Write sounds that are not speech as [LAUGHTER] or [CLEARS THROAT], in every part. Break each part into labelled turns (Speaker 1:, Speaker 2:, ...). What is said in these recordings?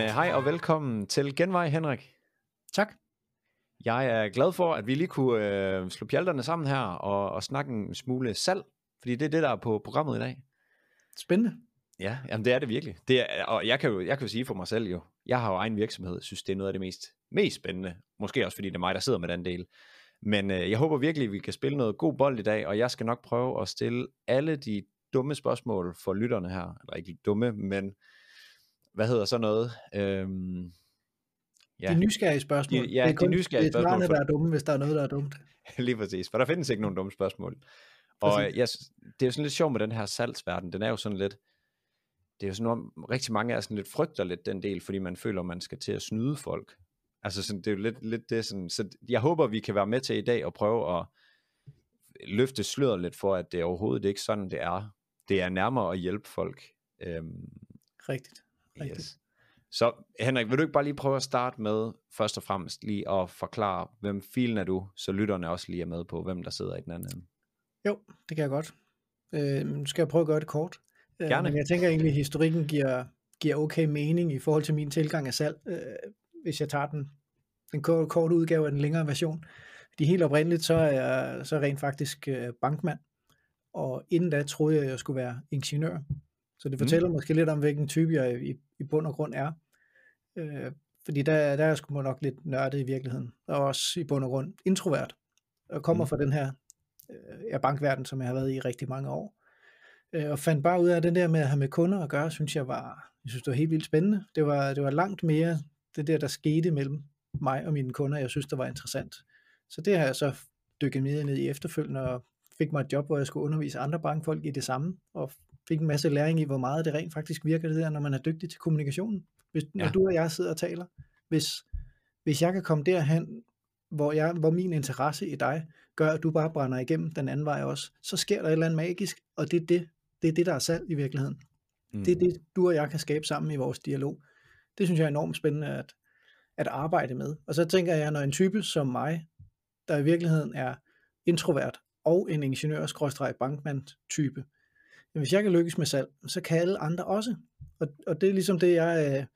Speaker 1: Jamen, øh, hej og velkommen til Genvej, Henrik.
Speaker 2: Tak.
Speaker 1: Jeg er glad for, at vi lige kunne øh, slå pjalterne sammen her og, og snakke en smule salg, fordi det er det, der er på programmet i dag.
Speaker 2: Spændende.
Speaker 1: Ja, jamen det er det virkelig. Det er, og jeg kan, jo, jeg kan jo sige for mig selv jo, jeg har jo egen virksomhed, synes det er noget af det mest, mest spændende. Måske også fordi det er mig, der sidder med den del. Men øh, jeg håber virkelig, at vi kan spille noget god bold i dag, og jeg skal nok prøve at stille alle de dumme spørgsmål for lytterne her. Eller ikke dumme, men hvad hedder så noget? Øhm,
Speaker 2: ja. De nysgerrige spørgsmål.
Speaker 1: De, ja, det er kun, de nysgerrige
Speaker 2: det er
Speaker 1: spørgsmål.
Speaker 2: Det er der er dumme, hvis der er noget, der er dumt. [LAUGHS]
Speaker 1: Lige præcis, for der findes ikke nogen dumme spørgsmål. Og jeg, det er jo sådan lidt sjovt med den her salgsverden. Den er jo sådan lidt, det er jo sådan noget, rigtig mange er sådan lidt frygter lidt den del, fordi man føler, man skal til at snyde folk. Altså sådan, det er jo lidt, lidt det sådan, så jeg håber, vi kan være med til i dag og prøve at løfte sløret lidt for, at det er overhovedet ikke sådan, det er. Det er nærmere at hjælpe folk. Øhm,
Speaker 2: Rigtigt. Rigtigt.
Speaker 1: Yes. Så Henrik, vil du ikke bare lige prøve at starte med, først og fremmest lige at forklare, hvem filen er du, så lytterne også lige er med på, hvem der sidder i den anden ende?
Speaker 2: Jo, det kan jeg godt. Øh, nu skal jeg prøve at gøre det kort.
Speaker 1: Øh, Gerne.
Speaker 2: Men jeg tænker egentlig, at historikken giver, giver okay mening i forhold til min tilgang af salg, øh, hvis jeg tager den, den korte, korte udgave af den længere version. De helt oprindeligt, så er jeg så rent faktisk øh, bankmand, og inden da troede jeg, at jeg skulle være ingeniør. Så det fortæller mm. måske lidt om, hvilken type jeg i, i bund og grund er. Øh, fordi der, der er jeg sgu nok lidt nørdet i virkeligheden, og også i bund og grund introvert, og kommer mm. fra den her øh, bankverden, som jeg har været i rigtig mange år. Øh, og fandt bare ud af, at det der med at have med kunder at gøre, synes jeg var, jeg synes det var helt vildt spændende. Det var, det var langt mere det der, der skete mellem mig og mine kunder, jeg synes, det var interessant. Så det har jeg så dykket mere ned i efterfølgende, og fik mig et job, hvor jeg skulle undervise andre bankfolk i det samme, og fik en masse læring i, hvor meget det rent faktisk virker det der, når man er dygtig til kommunikation. Hvis, ja. Når du og jeg sidder og taler, hvis, hvis jeg kan komme derhen, hvor, jeg, hvor min interesse i dig gør, at du bare brænder igennem den anden vej også, så sker der et eller andet magisk, og det er det, det, er det der er salg i virkeligheden. Mm. Det er det, du og jeg kan skabe sammen i vores dialog. Det synes jeg er enormt spændende at, at arbejde med. Og så tænker jeg, når en type som mig, der i virkeligheden er introvert og en ingeniør-bankmand type, hvis jeg kan lykkes med salg, så kan alle andre også. Og, og det er ligesom det, jeg, øh,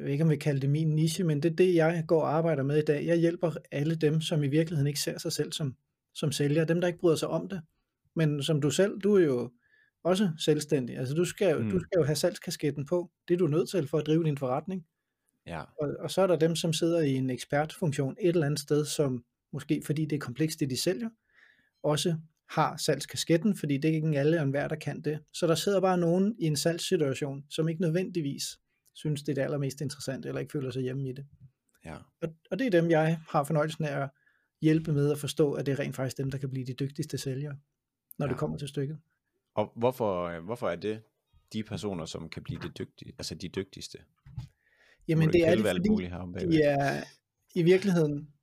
Speaker 2: jeg ikke om vi kalder det min niche, men det er det, jeg går og arbejder med i dag. Jeg hjælper alle dem, som i virkeligheden ikke ser sig selv som, som sælger, dem der ikke bryder sig om det. Men som du selv, du er jo også selvstændig. Altså du skal, mm. du skal jo have salgskasketten på. Det er du nødt til for at drive din forretning.
Speaker 1: Ja.
Speaker 2: Og, og så er der dem, som sidder i en ekspertfunktion et eller andet sted, som måske fordi det er komplekst, det de sælger, også har salgskasketten, fordi det er ikke alle og enhver, der kan det. Så der sidder bare nogen i en salgssituation, som ikke nødvendigvis synes, det er det allermest interessante, eller ikke føler sig hjemme i det.
Speaker 1: Ja.
Speaker 2: Og, og det er dem, jeg har fornøjelsen af at hjælpe med at forstå, at det er rent faktisk dem, der kan blive de dygtigste sælgere, når ja. det kommer til stykket.
Speaker 1: Og hvorfor, hvorfor er det de personer, som kan blive det dygtige, altså de dygtigste?
Speaker 2: Jamen det er det, fordi de er i virkeligheden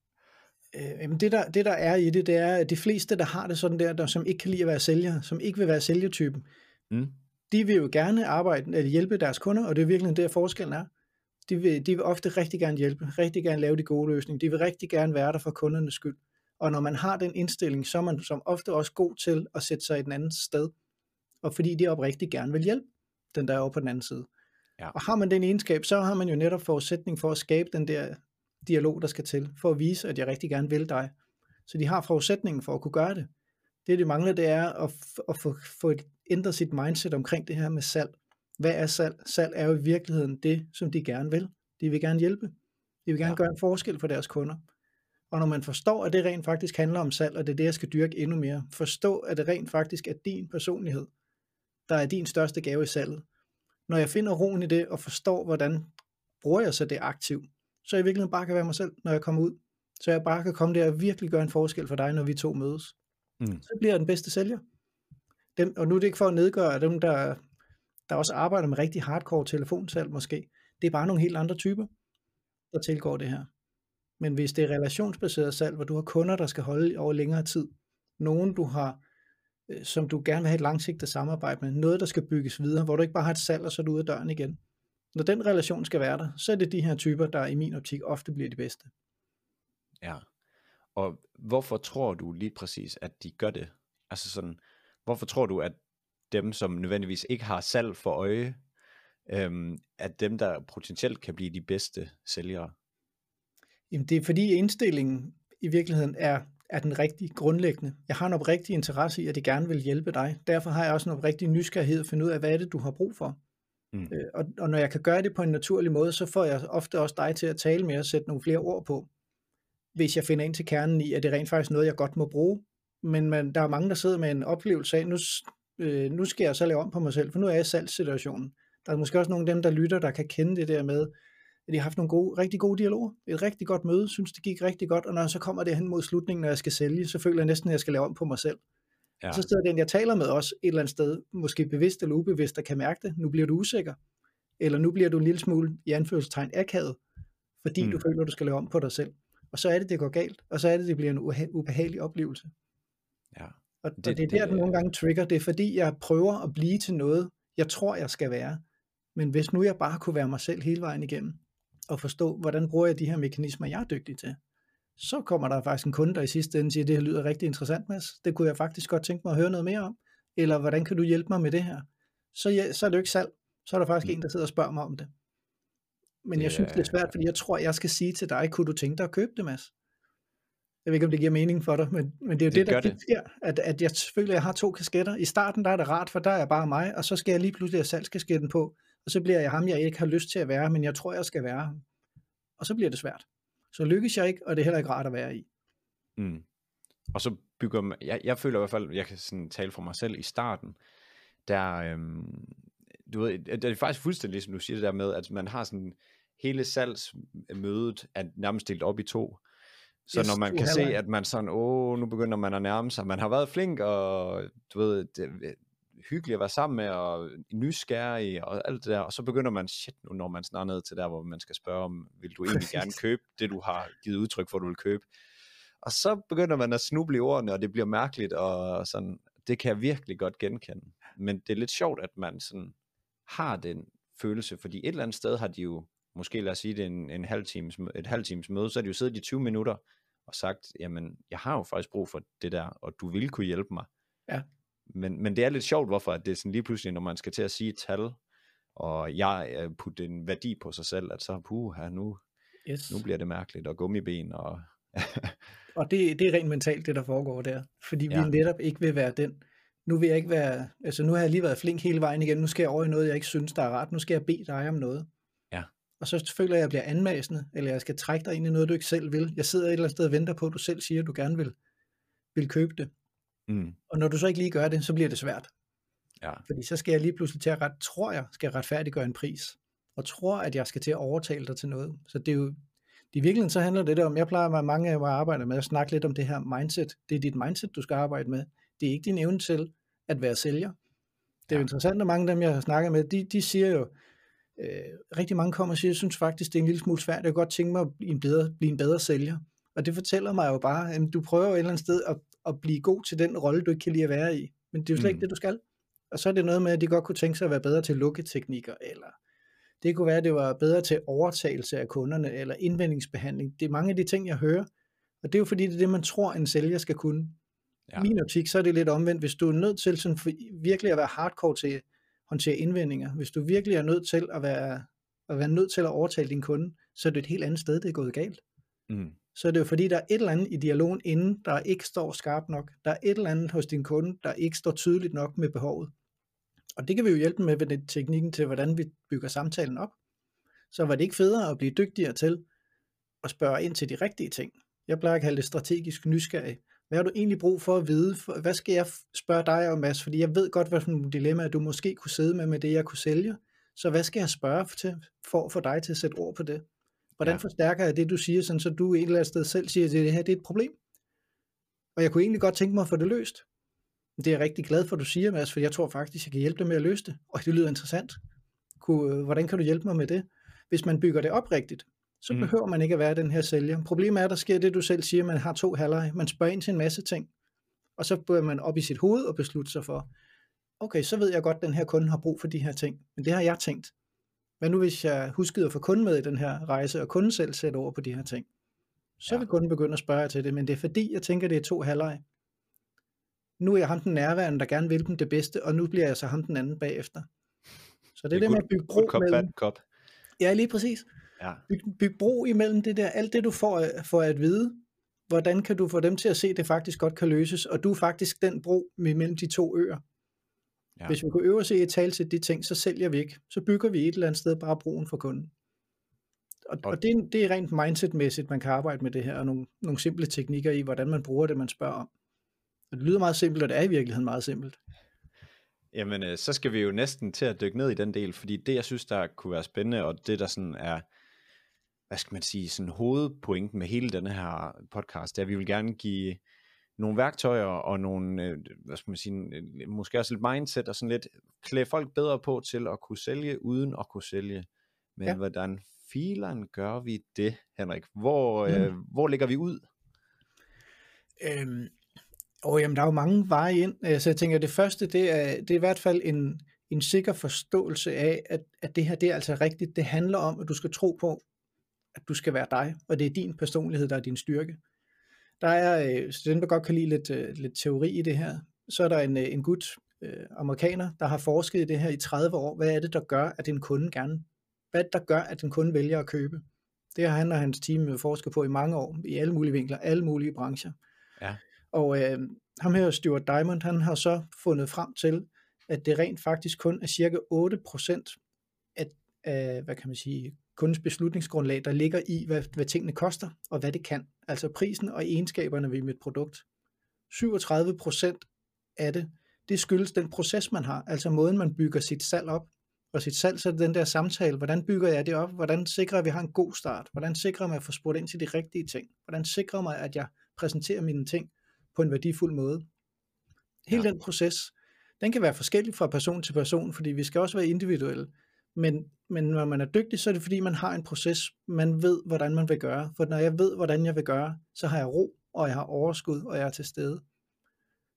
Speaker 2: Øh, det, der, det der er i det, det er, at de fleste, der har det sådan der, der som ikke kan lide at være sælger, som ikke vil være sælgertypen, mm. de vil jo gerne arbejde, eller hjælpe deres kunder, og det er virkelig det, forskellen er. De vil, de vil ofte rigtig gerne hjælpe, rigtig gerne lave de gode løsninger, de vil rigtig gerne være der for kundernes skyld. Og når man har den indstilling, så er man som ofte også god til at sætte sig i den anden sted, og fordi de oprigtigt gerne vil hjælpe den der er over på den anden side. Ja. Og har man den egenskab, så har man jo netop forudsætning for at skabe den der dialog, der skal til, for at vise, at jeg rigtig gerne vil dig. Så de har forudsætningen for at kunne gøre det. Det, de mangler, det er at, at få, få et, ændret sit mindset omkring det her med salg. Hvad er salg? Salg er jo i virkeligheden det, som de gerne vil. De vil gerne hjælpe. De vil gerne ja. gøre en forskel for deres kunder. Og når man forstår, at det rent faktisk handler om salg, og det er det, jeg skal dyrke endnu mere, forstå, at det rent faktisk er din personlighed, der er din største gave i salget. Når jeg finder roen i det, og forstår, hvordan bruger jeg så det aktivt, så jeg virkelig bare kan være mig selv, når jeg kommer ud. Så jeg bare kan komme der og virkelig gøre en forskel for dig, når vi to mødes. Mm. Så bliver jeg den bedste sælger. Dem, og nu er det ikke for at nedgøre dem, der, der også arbejder med rigtig hardcore telefonsalg måske. Det er bare nogle helt andre typer, der tilgår det her. Men hvis det er relationsbaseret salg, hvor du har kunder, der skal holde over længere tid, nogen du har, øh, som du gerne vil have et langsigtet samarbejde med, noget der skal bygges videre, hvor du ikke bare har et salg, og så er du ude af døren igen. Når den relation skal være der, så er det de her typer, der i min optik ofte bliver de bedste.
Speaker 1: Ja, og hvorfor tror du lige præcis, at de gør det? Altså sådan, hvorfor tror du, at dem, som nødvendigvis ikke har salg for øje, øhm, at dem, der potentielt kan blive de bedste sælgere?
Speaker 2: Jamen det er fordi indstillingen i virkeligheden er, er den rigtig grundlæggende. Jeg har en oprigtig interesse i, at det gerne vil hjælpe dig. Derfor har jeg også en oprigtig nysgerrighed at finde ud af, hvad er det, du har brug for. Mm. Øh, og, og når jeg kan gøre det på en naturlig måde, så får jeg ofte også dig til at tale med og sætte nogle flere ord på, hvis jeg finder ind til kernen i, at det rent faktisk noget, jeg godt må bruge. Men man, der er mange, der sidder med en oplevelse af, nu, øh, nu skal jeg så lave om på mig selv, for nu er jeg i salgssituationen. Der er måske også nogle af dem, der lytter, der kan kende det der med, at de har haft nogle gode, rigtig gode dialoger. Et rigtig godt møde, synes det gik rigtig godt, og når jeg så kommer det hen mod slutningen, når jeg skal sælge, så føler jeg næsten, at jeg skal lave om på mig selv. Ja. Og så sidder den, jeg taler med også et eller andet sted, måske bevidst eller ubevidst, der kan mærke det. Nu bliver du usikker. Eller nu bliver du en lille smule, i anførselstegn, akavet, fordi mm. du føler, at du skal lave om på dig selv. Og så er det, det går galt. Og så er det, det bliver en ubehagelig oplevelse. Ja. Og, det, og det er der, det, nogle gange trigger. Det er fordi, jeg prøver at blive til noget, jeg tror, jeg skal være. Men hvis nu jeg bare kunne være mig selv hele vejen igennem, og forstå, hvordan bruger jeg de her mekanismer, jeg er dygtig til, så kommer der faktisk en kunde, der i sidste ende siger, det her lyder rigtig interessant, Mads. Det kunne jeg faktisk godt tænke mig at høre noget mere om. Eller hvordan kan du hjælpe mig med det her? Så, ja, så er det jo ikke salg. Så er der faktisk mm. en, der sidder og spørger mig om det. Men det, jeg synes, det er svært, fordi jeg tror, jeg skal sige til dig, kunne du tænke dig at købe det, Mads? Jeg ved ikke, om det giver mening for dig, men, men det er jo det, det der det. sker, at, at jeg føler, at jeg har to kasketter. I starten, der er det rart, for der er jeg bare mig, og så skal jeg lige pludselig have salgskasketten på, og så bliver jeg ham, jeg ikke har lyst til at være, men jeg tror, jeg skal være Og så bliver det svært. Så lykkes jeg ikke, og det er heller ikke rart at være i.
Speaker 1: Mm. Og så bygger man, jeg, jeg føler i hvert fald, jeg kan sådan tale for mig selv i starten, der, øhm, du ved, det er faktisk fuldstændig ligesom du siger det der med, at man har sådan, hele salgsmødet er nærmest delt op i to. Så yes, når man kan se, at man sådan, åh, nu begynder man at nærme sig, man har været flink, og du ved, det, hyggeligt at være sammen med, og nysgerrig, og alt det der, og så begynder man, shit, nu når man snart ned til der, hvor man skal spørge om, vil du [LAUGHS] egentlig gerne købe det, du har givet udtryk for, du vil købe. Og så begynder man at snuble i ordene, og det bliver mærkeligt, og sådan, det kan jeg virkelig godt genkende. Men det er lidt sjovt, at man sådan har den følelse, fordi et eller andet sted har de jo, måske lad os sige det en, en halv times, et halv times møde, så har de jo siddet i 20 minutter og sagt, jamen, jeg har jo faktisk brug for det der, og du vil kunne hjælpe mig. Ja. Men, men det er lidt sjovt, hvorfor at det er sådan lige pludselig, når man skal til at sige et tal, og jeg putter en værdi på sig selv, at så, puh, her nu, yes. nu bliver det mærkeligt, og gummiben, og... [LAUGHS]
Speaker 2: og det, det er rent mentalt, det der foregår der, fordi ja. vi netop ikke vil være den, nu vil jeg ikke være, altså nu har jeg lige været flink hele vejen igen, nu skal jeg over i noget, jeg ikke synes, der er ret, nu skal jeg bede dig om noget. Ja. Og så føler jeg, at jeg bliver anmasende, eller jeg skal trække dig ind i noget, du ikke selv vil. Jeg sidder et eller andet sted og venter på, at du selv siger, at du gerne vil, vil købe det. Mm. Og når du så ikke lige gør det, så bliver det svært. Ja. Fordi så skal jeg lige pludselig til at ret, tror jeg, skal retfærdiggøre en pris. Og tror, at jeg skal til at overtale dig til noget. Så det er jo, i virkeligheden så handler det om, jeg plejer at mange af mig arbejder med at snakke lidt om det her mindset. Det er dit mindset, du skal arbejde med. Det er ikke din evne til at være sælger. Det er jo interessant, at mange af dem, jeg har snakket med, de, de siger jo, øh, rigtig mange kommer og siger, jeg synes faktisk, det er en lille smule svært, jeg kan godt tænke mig at blive en bedre, blive en bedre sælger. Og det fortæller mig jo bare, at du prøver et eller andet sted at, at blive god til den rolle, du ikke kan lide at være i. Men det er jo slet mm. ikke det, du skal. Og så er det noget med, at de godt kunne tænke sig at være bedre til lukketeknikker, eller det kunne være, at det var bedre til overtagelse af kunderne, eller indvendingsbehandling. Det er mange af de ting, jeg hører. Og det er jo fordi, det er det, man tror, en sælger skal kunne. Ja. Min optik, så er det lidt omvendt. Hvis du er nødt til sådan virkelig at være hardcore til at håndtere indvendinger, hvis du virkelig er nødt til at være, at være nødt til at overtale din kunde, så er det et helt andet sted, det er gået galt. Mm. Så er det jo fordi, der er et eller andet i dialogen inden, der ikke står skarpt nok. Der er et eller andet hos din kunde, der ikke står tydeligt nok med behovet. Og det kan vi jo hjælpe med ved den teknikken til, hvordan vi bygger samtalen op. Så var det ikke federe at blive dygtigere til at spørge ind til de rigtige ting. Jeg plejer at kalde det strategisk nysgerrig. Hvad har du egentlig brug for at vide? Hvad skal jeg spørge dig om, Mads? Fordi jeg ved godt, hvad for nogle dilemmaer du måske kunne sidde med med det, jeg kunne sælge. Så hvad skal jeg spørge til, for at få dig til at sætte ord på det? Hvordan ja. forstærker jeg det, du siger, sådan, så du et eller andet sted selv siger, at det her det er et problem? Og jeg kunne egentlig godt tænke mig at få det løst. Det er jeg rigtig glad for, at du siger, Mads, for jeg tror faktisk, jeg kan hjælpe dig med at løse det. Og det lyder interessant. Hvordan kan du hjælpe mig med det? Hvis man bygger det op rigtigt, så mm. behøver man ikke at være den her sælger. Problemet er, at der sker det, du selv siger, man har to halvleje. Man spørger ind til en masse ting, og så bør man op i sit hoved og beslutte sig for, okay, så ved jeg godt, at den her kunde har brug for de her ting, men det har jeg tænkt. Hvad nu hvis jeg huskede at få kunden med i den her rejse, og kunden selv sætter over på de her ting? Så ja. vil kunden begynde at spørge til det, men det er fordi, jeg tænker, det er to halvleje. Nu er jeg ham den nærværende, der gerne vil dem det bedste, og nu bliver jeg så ham den anden bagefter. Så det er det, det med at bygge bro
Speaker 1: kop,
Speaker 2: mellem...
Speaker 1: Kop.
Speaker 2: Ja, lige præcis.
Speaker 1: Ja.
Speaker 2: Byg, byg bro imellem det der, alt det du får for at vide, hvordan kan du få dem til at se, at det faktisk godt kan løses, og du er faktisk den bro mellem de to øer. Ja. Hvis vi kunne øve os i at tale til de ting, så sælger vi ikke. Så bygger vi et eller andet sted bare broen for kunden. Og, og, og det, er, det er rent mindsetmæssigt, man kan arbejde med det her, og nogle, nogle simple teknikker i, hvordan man bruger det, man spørger om. Og det lyder meget simpelt, og det er i virkeligheden meget simpelt.
Speaker 1: Jamen, øh, så skal vi jo næsten til at dykke ned i den del, fordi det, jeg synes, der kunne være spændende, og det, der sådan er, hvad skal man sige, sådan hovedpointen med hele denne her podcast, det er, at vi vil gerne give nogle værktøjer og nogle, øh, hvad skal man sige, måske også lidt mindset og sådan lidt klæde folk bedre på til at kunne sælge uden at kunne sælge. Men ja. hvordan filen gør vi det, Henrik? Hvor, mm. øh, hvor ligger vi ud?
Speaker 2: Øhm, og jamen, der er jo mange veje ind. Så altså, jeg tænker, at det første, det er, det er i hvert fald en, en sikker forståelse af, at, at det her, det er altså rigtigt. Det handler om, at du skal tro på, at du skal være dig, og det er din personlighed, der er din styrke. Der er, øh, så den der godt kan lide lidt, øh, lidt teori i det her, så er der en, øh, en gut, øh, amerikaner, der har forsket i det her i 30 år. Hvad er det, der gør, at en kunde gerne, hvad er der gør, at en kunde vælger at købe? Det har han og hans team forsket på i mange år, i alle mulige vinkler, alle mulige brancher.
Speaker 1: Ja.
Speaker 2: Og øh, ham her, Stuart Diamond, han har så fundet frem til, at det rent faktisk kun er cirka 8% af, af hvad kan man sige, kundens beslutningsgrundlag, der ligger i, hvad, hvad tingene koster, og hvad det kan. Altså prisen og egenskaberne ved mit produkt. 37% af det, det skyldes den proces, man har, altså måden, man bygger sit salg op. Og sit salg, så er det den der samtale, hvordan bygger jeg det op? Hvordan sikrer jeg, at vi har en god start? Hvordan sikrer jeg, at jeg får spurgt ind til de rigtige ting? Hvordan sikrer jeg mig, at jeg præsenterer mine ting på en værdifuld måde? Hele ja. den proces, den kan være forskellig fra person til person, fordi vi skal også være individuelle. Men, men når man er dygtig, så er det fordi, man har en proces, man ved, hvordan man vil gøre. For når jeg ved, hvordan jeg vil gøre, så har jeg ro, og jeg har overskud, og jeg er til stede.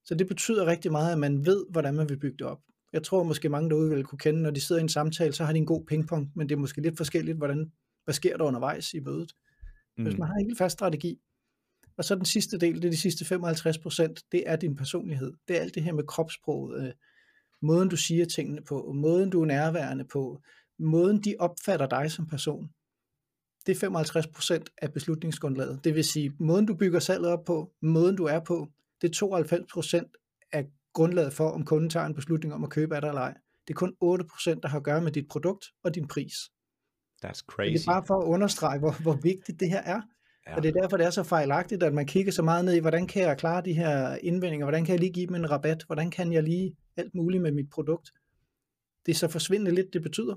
Speaker 2: Så det betyder rigtig meget, at man ved, hvordan man vil bygge det op. Jeg tror måske mange derude vil kunne kende, når de sidder i en samtale, så har de en god pingpong, men det er måske lidt forskelligt, hvordan, hvad sker der undervejs i mødet. Mm. Hvis man har en helt fast strategi, og så den sidste del, det er de sidste 55 procent, det er din personlighed. Det er alt det her med kropsproget, øh, måden du siger tingene på, måden du er nærværende på, måden de opfatter dig som person. Det er 55% af beslutningsgrundlaget. Det vil sige, måden du bygger salget op på, måden du er på, det er 92% af grundlaget for, om kunden tager en beslutning om at købe af dig eller ej. Det er kun 8%, der har at gøre med dit produkt og din pris.
Speaker 1: That's crazy.
Speaker 2: Det er bare for at understrege, hvor, hvor vigtigt det her er. Ja. Og det er derfor, det er så fejlagtigt, at man kigger så meget ned i, hvordan kan jeg klare de her indvendinger, hvordan kan jeg lige give dem en rabat, hvordan kan jeg lige alt muligt med mit produkt. Det er så forsvindende lidt, det betyder.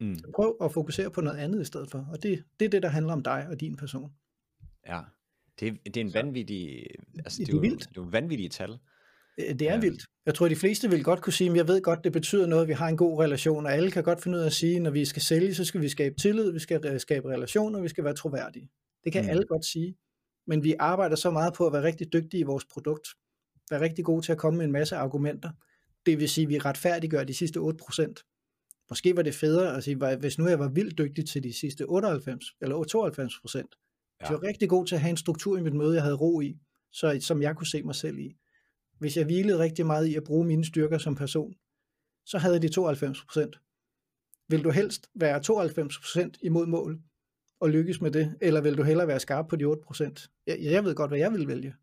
Speaker 2: Mm. Så prøv at fokusere på noget andet i stedet for, og det, det er det, der handler om dig og din person.
Speaker 1: Ja, det, det er en vanvittig, altså
Speaker 2: det,
Speaker 1: det er,
Speaker 2: vildt.
Speaker 1: det er jo vanvittige tal.
Speaker 2: Det er ja. vildt. Jeg tror, de fleste vil godt kunne sige, at jeg ved godt, det betyder noget, at vi har en god relation, og alle kan godt finde ud af at sige, at når vi skal sælge, så skal vi skabe tillid, vi skal skabe relationer, vi skal være troværdige. Det kan mm. alle godt sige. Men vi arbejder så meget på at være rigtig dygtige i vores produkt. Være rigtig gode til at komme med en masse argumenter. Det vil sige, at vi retfærdiggør de sidste 8%. Måske var det federe at sige, hvis nu jeg var vildt dygtig til de sidste 98 eller 92 procent. Ja. jeg var rigtig god til at have en struktur i mit møde, jeg havde ro i, så, som jeg kunne se mig selv i. Hvis jeg hvilede rigtig meget i at bruge mine styrker som person, så havde de 92 procent. Vil du helst være 92 procent imod mål, og lykkes med det, eller vil du hellere være skarp på de 8%? Jeg, jeg ved godt, hvad jeg vil vælge.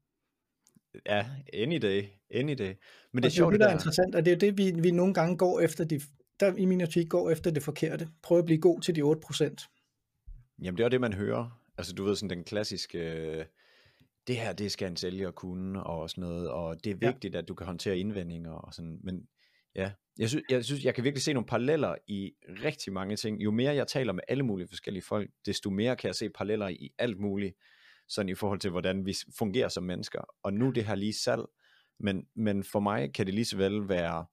Speaker 1: Ja, any day, any day.
Speaker 2: Men det er, og sjovt, det, der er interessant, og det er det, vi, vi nogle gange går efter, de, der i min optik går efter det forkerte. Prøv at blive god til de 8%.
Speaker 1: Jamen det er det, man hører. Altså du ved sådan den klassiske, det her, det skal en sælger kunne, og sådan noget, og det er vigtigt, ja. at du kan håndtere indvendinger, og sådan, men ja, jeg synes, jeg synes, jeg kan virkelig se nogle paralleller i rigtig mange ting. Jo mere jeg taler med alle mulige forskellige folk, desto mere kan jeg se paralleller i alt muligt, sådan i forhold til, hvordan vi fungerer som mennesker. Og nu det her lige salg, men, men for mig kan det lige så vel være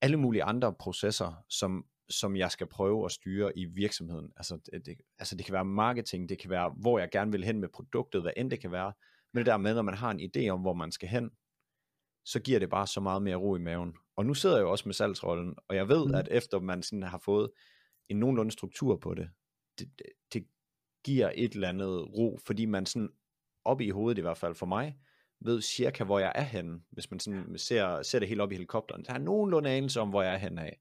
Speaker 1: alle mulige andre processer, som, som jeg skal prøve at styre i virksomheden. Altså det, det, altså det kan være marketing, det kan være, hvor jeg gerne vil hen med produktet, hvad end det kan være. Men det der med, når man har en idé om, hvor man skal hen, så giver det bare så meget mere ro i maven. Og nu sidder jeg jo også med salgsrollen, og jeg ved, mm. at efter man sådan har fået en nogenlunde struktur på det, det, det, det giver et eller andet ro, fordi man sådan op i hovedet i hvert fald for mig, ved cirka, hvor jeg er henne, hvis man sådan ser, ser det helt op i helikopteren. Der er nogenlunde anelse om, hvor jeg er henne af.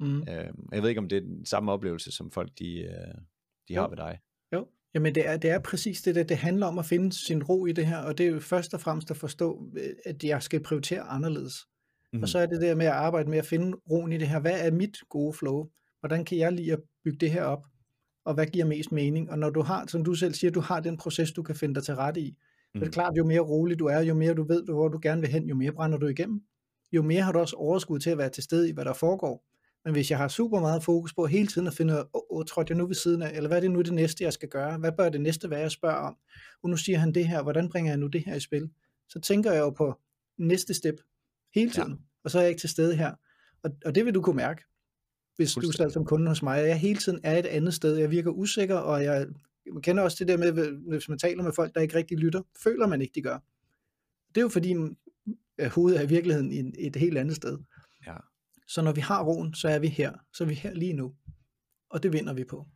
Speaker 1: Mm. Øh, jeg ved ikke, om det er den samme oplevelse, som folk de, øh, de har ved dig.
Speaker 2: Jo, jamen det er, det er præcis det, der. det handler om at finde sin ro i det her, og det er jo først og fremmest at forstå, øh, at jeg skal prioritere anderledes. Mm. Og så er det der med at arbejde med at finde roen i det her. Hvad er mit gode flow? Hvordan kan jeg lige at bygge det her op? Og hvad giver mest mening? Og når du har, som du selv siger, du har den proces, du kan finde dig til rette i, mm. så er det klart, jo mere rolig du er, jo mere du ved, hvor du gerne vil hen, jo mere brænder du igennem. Jo mere har du også overskud til at være til stede i, hvad der foregår. Men hvis jeg har super meget fokus på hele tiden at finde, åh, oh, oh, jeg nu ved siden af, eller hvad er det nu det næste, jeg skal gøre? Hvad bør det næste være, jeg spørger om? Og nu siger han det her, hvordan bringer jeg nu det her i spil? Så tænker jeg jo på næste step hele tiden, ja. og så er jeg ikke til stede her. Og, og det vil du kunne mærke, hvis du er som kunde hos mig. Jeg hele tiden er et andet sted. Jeg virker usikker, og jeg kender også det der med, hvis man taler med folk, der ikke rigtig lytter, føler man ikke, de gør. Det er jo fordi, hovedet er i virkeligheden et helt andet sted. Ja. Så når vi har roen, så er vi her. Så er vi her lige nu. Og det vinder vi på.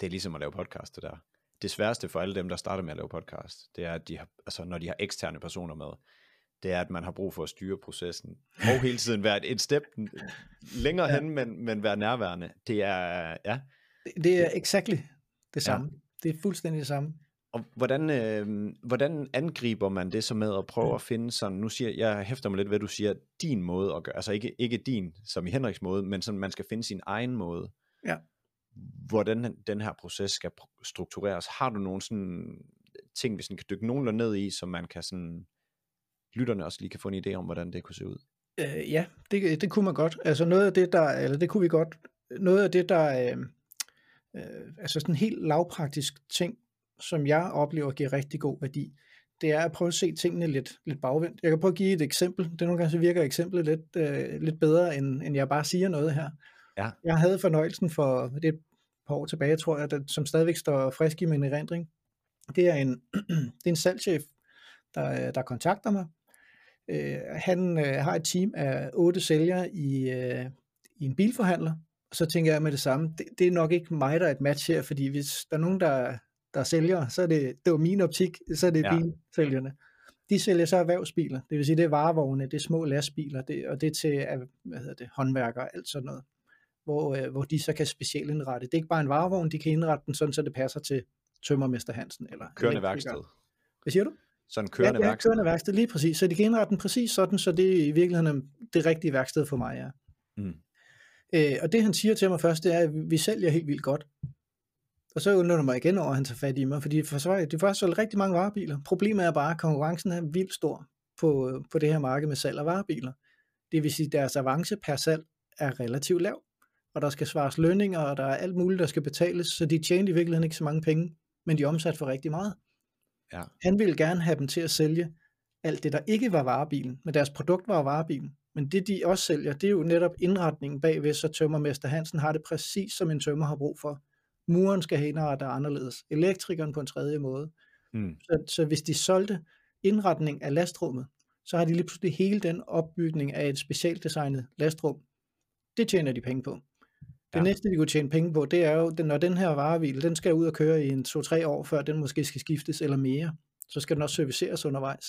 Speaker 1: Det er ligesom at lave podcast, det der. Det sværeste for alle dem, der starter med at lave podcast, det er, at de har, altså, når de har eksterne personer med, det er, at man har brug for at styre processen. Og hele tiden være et step længere ja. hen, men, men være nærværende. Det er, ja.
Speaker 2: Det, det er exakt det samme. Ja. Det er fuldstændig det samme.
Speaker 1: Og hvordan, øh, hvordan angriber man det så med at prøve ja. at finde sådan, nu siger jeg hæfter mig lidt ved, du siger, din måde at gøre, altså ikke, ikke din, som i Henriks måde, men sådan, man skal finde sin egen måde. Ja. Hvordan den her proces skal struktureres. Har du nogle sådan ting, vi sådan kan dykke nogenlunde ned i, så man kan sådan, lytterne også lige kan få en idé om, hvordan det kunne se ud?
Speaker 2: Øh, ja, det, det kunne man godt. Altså noget af det, der, eller det kunne vi godt, noget af det, der, øh, øh, altså sådan en helt lavpraktisk ting, som jeg oplever giver rigtig god værdi, det er at prøve at se tingene lidt, lidt bagvendt. Jeg kan prøve at give et eksempel. Det nogle gange, så virker eksemplet lidt, øh, lidt bedre, end, end jeg bare siger noget her. Ja. Jeg havde fornøjelsen for, det et par år tilbage, tror jeg, der, som stadigvæk står frisk i min erindring. Det er en, [CLEARS THROAT] det er en salgschef, der, der kontakter mig. Øh, han øh, har et team af otte sælgere i, øh, i en bilforhandler, og så tænker jeg med det samme, det, det er nok ikke mig, der er et match her, fordi hvis der er nogen, der der sælger, så er det, det var min optik, så er det ja. bilsælgerne. De sælger så erhvervsbiler, det vil sige, det er varevogne, det er små lastbiler, det, og det er til hvad hedder det, håndværkere, alt sådan noget, hvor, øh, hvor de så kan specielt indrette. Det er ikke bare en varevogn, de kan indrette den sådan, så det passer til tømmermester Hansen. Eller
Speaker 1: kørende værksted.
Speaker 2: Hvad siger du?
Speaker 1: Sådan kørende ja,
Speaker 2: værksted. kørende værksted, lige præcis. Så de kan indrette den præcis sådan, så det er i virkeligheden det rigtige værksted for mig, ja. Mm. Øh, og det han siger til mig først, det er, at vi sælger helt vildt godt. Og så undrer mig igen over, at han tager fat i mig, fordi for så, det er faktisk solgt rigtig mange varebiler. Problemet er bare, at konkurrencen er vildt stor på, på det her marked med salg af varebiler. Det vil sige, at deres avance per salg er relativt lav, og der skal svares lønninger, og der er alt muligt, der skal betales, så de tjener i virkeligheden ikke så mange penge, men de er omsat for rigtig meget. Ja. Han ville gerne have dem til at sælge alt det, der ikke var varebilen, men deres produkt var varebilen. Men det, de også sælger, det er jo netop indretningen bagved, så tømmermester Hansen har det præcis, som en tømmer har brug for muren skal have indrettet anderledes, elektrikeren på en tredje måde. Mm. Så, så hvis de solgte indretning af lastrummet, så har de lige pludselig hele den opbygning af et specielt designet lastrum. Det tjener de penge på. Det ja. næste, de kunne tjene penge på, det er jo, når den her varebil, den skal ud og køre i en 2-3 år, før den måske skal skiftes eller mere, så skal den også serviceres undervejs.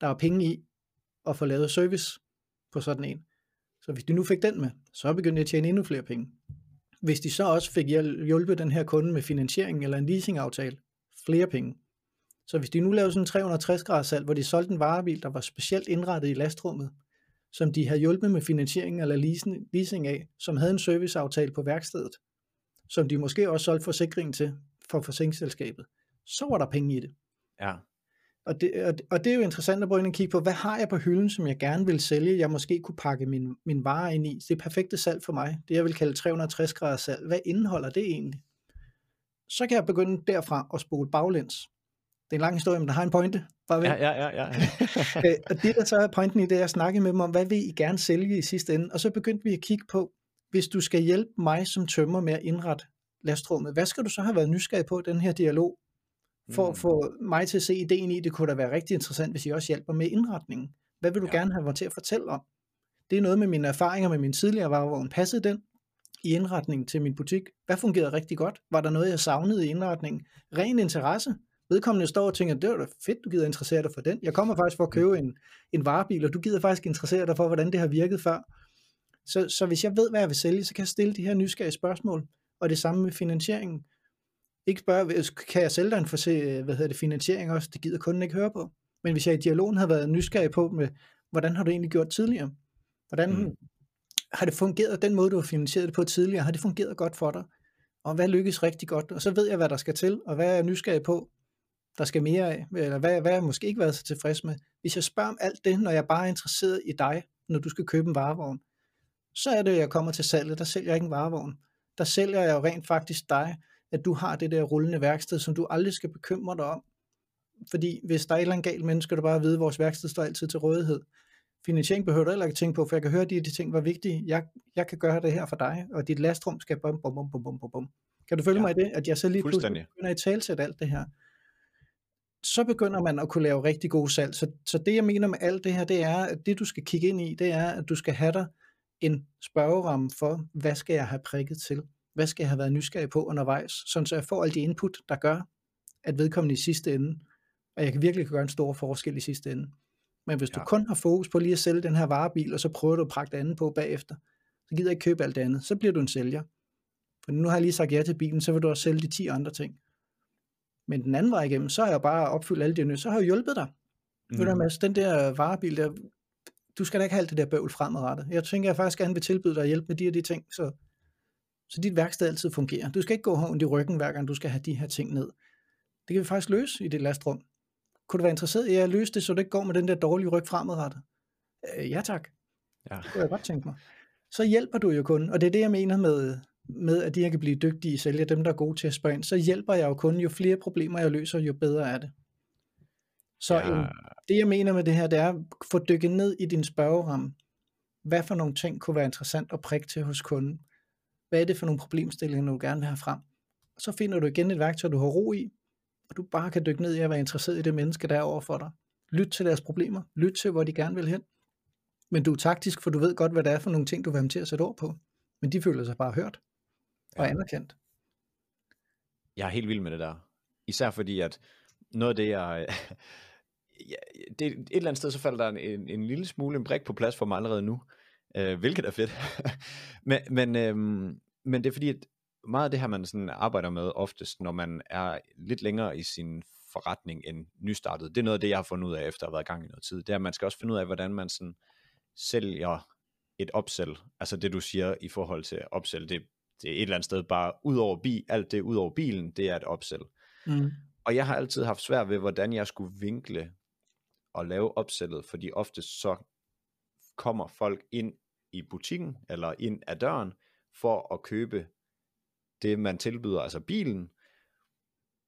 Speaker 2: Der er penge i at få lavet service på sådan en. Så hvis de nu fik den med, så begyndte de at tjene endnu flere penge. Hvis de så også fik hjulpet den her kunde med finansiering eller en leasingaftale, flere penge. Så hvis de nu lavede sådan en 360 graders salg, hvor de solgte en varebil, der var specielt indrettet i lastrummet, som de havde hjulpet med finansiering eller leasing, af, som havde en serviceaftale på værkstedet, som de måske også solgte forsikringen til for forsikringsselskabet, så var der penge i det. Ja. Og det, og, det, og det er jo interessant at prøve at kigge på, hvad har jeg på hylden, som jeg gerne vil sælge, jeg måske kunne pakke min, min vare ind i. Det er perfekte salg for mig. Det jeg vil kalde 360 grader salg. Hvad indeholder det egentlig? Så kan jeg begynde derfra at spole baglæns. Det er en lang historie, men der har en pointe.
Speaker 1: Bare ja, ja, ja. ja. [LAUGHS]
Speaker 2: Øh, og det der så er pointen i det, er at snakke med dem om, hvad vil I gerne sælge i sidste ende? Og så begyndte vi at kigge på, hvis du skal hjælpe mig som tømmer med at indrette lastrummet, hvad skal du så have været nysgerrig på i den her dialog? for at mm. få mig til at se ideen i, det kunne da være rigtig interessant, hvis I også hjælper med indretningen. Hvad vil du ja. gerne have mig til at fortælle om? Det er noget med mine erfaringer med min tidligere varevogn. Passede den i indretningen til min butik? Hvad fungerede rigtig godt? Var der noget, jeg savnede i indretningen? Ren interesse. Vedkommende står og tænker, det var da fedt, du gider interessere dig for den. Jeg kommer faktisk for at købe en, en varebil, og du gider faktisk interessere dig for, hvordan det har virket før. Så, så hvis jeg ved, hvad jeg vil sælge, så kan jeg stille de her nysgerrige spørgsmål. Og det samme med finansieringen. Ikke spørge, kan jeg sælge dig en for, hvad hedder det, finansiering også? Det gider kunden ikke høre på. Men hvis jeg i dialogen havde været nysgerrig på, med, hvordan har du egentlig gjort tidligere? Hvordan mm. har det fungeret, den måde du har finansieret det på tidligere, har det fungeret godt for dig? Og hvad lykkes rigtig godt? Og så ved jeg, hvad der skal til, og hvad er jeg nysgerrig på, der skal mere af, eller hvad, hvad jeg måske ikke været så tilfreds med. Hvis jeg spørger om alt det, når jeg bare er interesseret i dig, når du skal købe en varevogn, så er det, at jeg kommer til salget, der sælger jeg ikke en varevogn. Der sælger jeg jo rent faktisk dig, at du har det der rullende værksted, som du aldrig skal bekymre dig om. Fordi hvis der er et eller andet galt menneske, du bare vide, at vores værksted står altid til rådighed. Finansiering behøver du heller ikke tænke på, for jeg kan høre, at de, de ting var vigtige. Jeg, jeg kan gøre det her for dig, og dit lastrum skal bum, bum, bum, bum, bum, bum. Kan du følge ja, mig i det, at jeg så lige pludselig begynder at talsætte alt det her? Så begynder man at kunne lave rigtig gode salg. Så, så det jeg mener med alt det her, det er, at det du skal kigge ind i, det er, at du skal have dig en spørgeramme for, hvad skal jeg have prikket til? Hvad skal jeg have været nysgerrig på undervejs? Sådan så jeg får alle de input, der gør, at vedkommende i sidste ende, og jeg kan virkelig gøre en stor forskel i sidste ende. Men hvis ja. du kun har fokus på lige at sælge den her varebil, og så prøver du at pragte andet på bagefter, så gider jeg ikke købe alt det andet. Så bliver du en sælger. For nu har jeg lige sagt ja til bilen, så vil du også sælge de 10 andre ting. Men den anden vej igennem, så har jeg bare opfyldt alle de så har jeg hjulpet dig. Mm. Ved du, Mads, den der varebil der, du skal da ikke have alt det der bøvl fremadrettet. Jeg tænker, jeg faktisk gerne vil tilbyde dig hjælp med de her de ting, så, så dit værksted altid fungerer. Du skal ikke gå hånd i ryggen, hver gang du skal have de her ting ned. Det kan vi faktisk løse i det lastrum. Kunne du være interesseret i at løse det, så du ikke går med den der dårlige ryg fremadrettet? Øh, ja tak. Ja. Det kunne jeg godt tænke mig. Så hjælper du jo kun, og det er det, jeg mener med, med at de her kan blive dygtige sælgere, dem der er gode til at spørge ind, så hjælper jeg jo kun, jo flere problemer jeg løser, jo bedre er det. Så ja. en, det jeg mener med det her, det er at få dykket ned i din spørgeramme. Hvad for nogle ting kunne være interessant at prikke til hos kunden? Hvad er det for nogle problemstillinger, du gerne vil have frem? Og så finder du igen et værktøj, du har ro i, og du bare kan dykke ned i at være interesseret i det menneske, der er over for dig. Lyt til deres problemer. Lyt til, hvor de gerne vil hen. Men du er taktisk, for du ved godt, hvad det er for nogle ting, du vil have til at sætte ord på. Men de føler sig bare hørt og ja. anerkendt.
Speaker 1: Jeg er helt vild med det der. Især fordi, at noget af det, jeg... [LAUGHS] ja, det, et eller andet sted, så falder der en, en lille smule en brik på plads for mig allerede nu. Øh, hvilket er fedt. [LAUGHS] men, men, øhm, men det er fordi, at meget af det her, man sådan arbejder med oftest, når man er lidt længere i sin forretning end nystartet, det er noget af det, jeg har fundet ud af, efter at have været i gang i noget tid, det er, at man skal også finde ud af, hvordan man sådan sælger et opsæl, altså det du siger i forhold til opsæl, det, det er et eller andet sted bare ud over bil, alt det ud over bilen, det er et opsæl. Mm. Og jeg har altid haft svært ved, hvordan jeg skulle vinkle og lave opsættet, fordi ofte så kommer folk ind i butikken, eller ind ad døren, for at købe det, man tilbyder, altså bilen,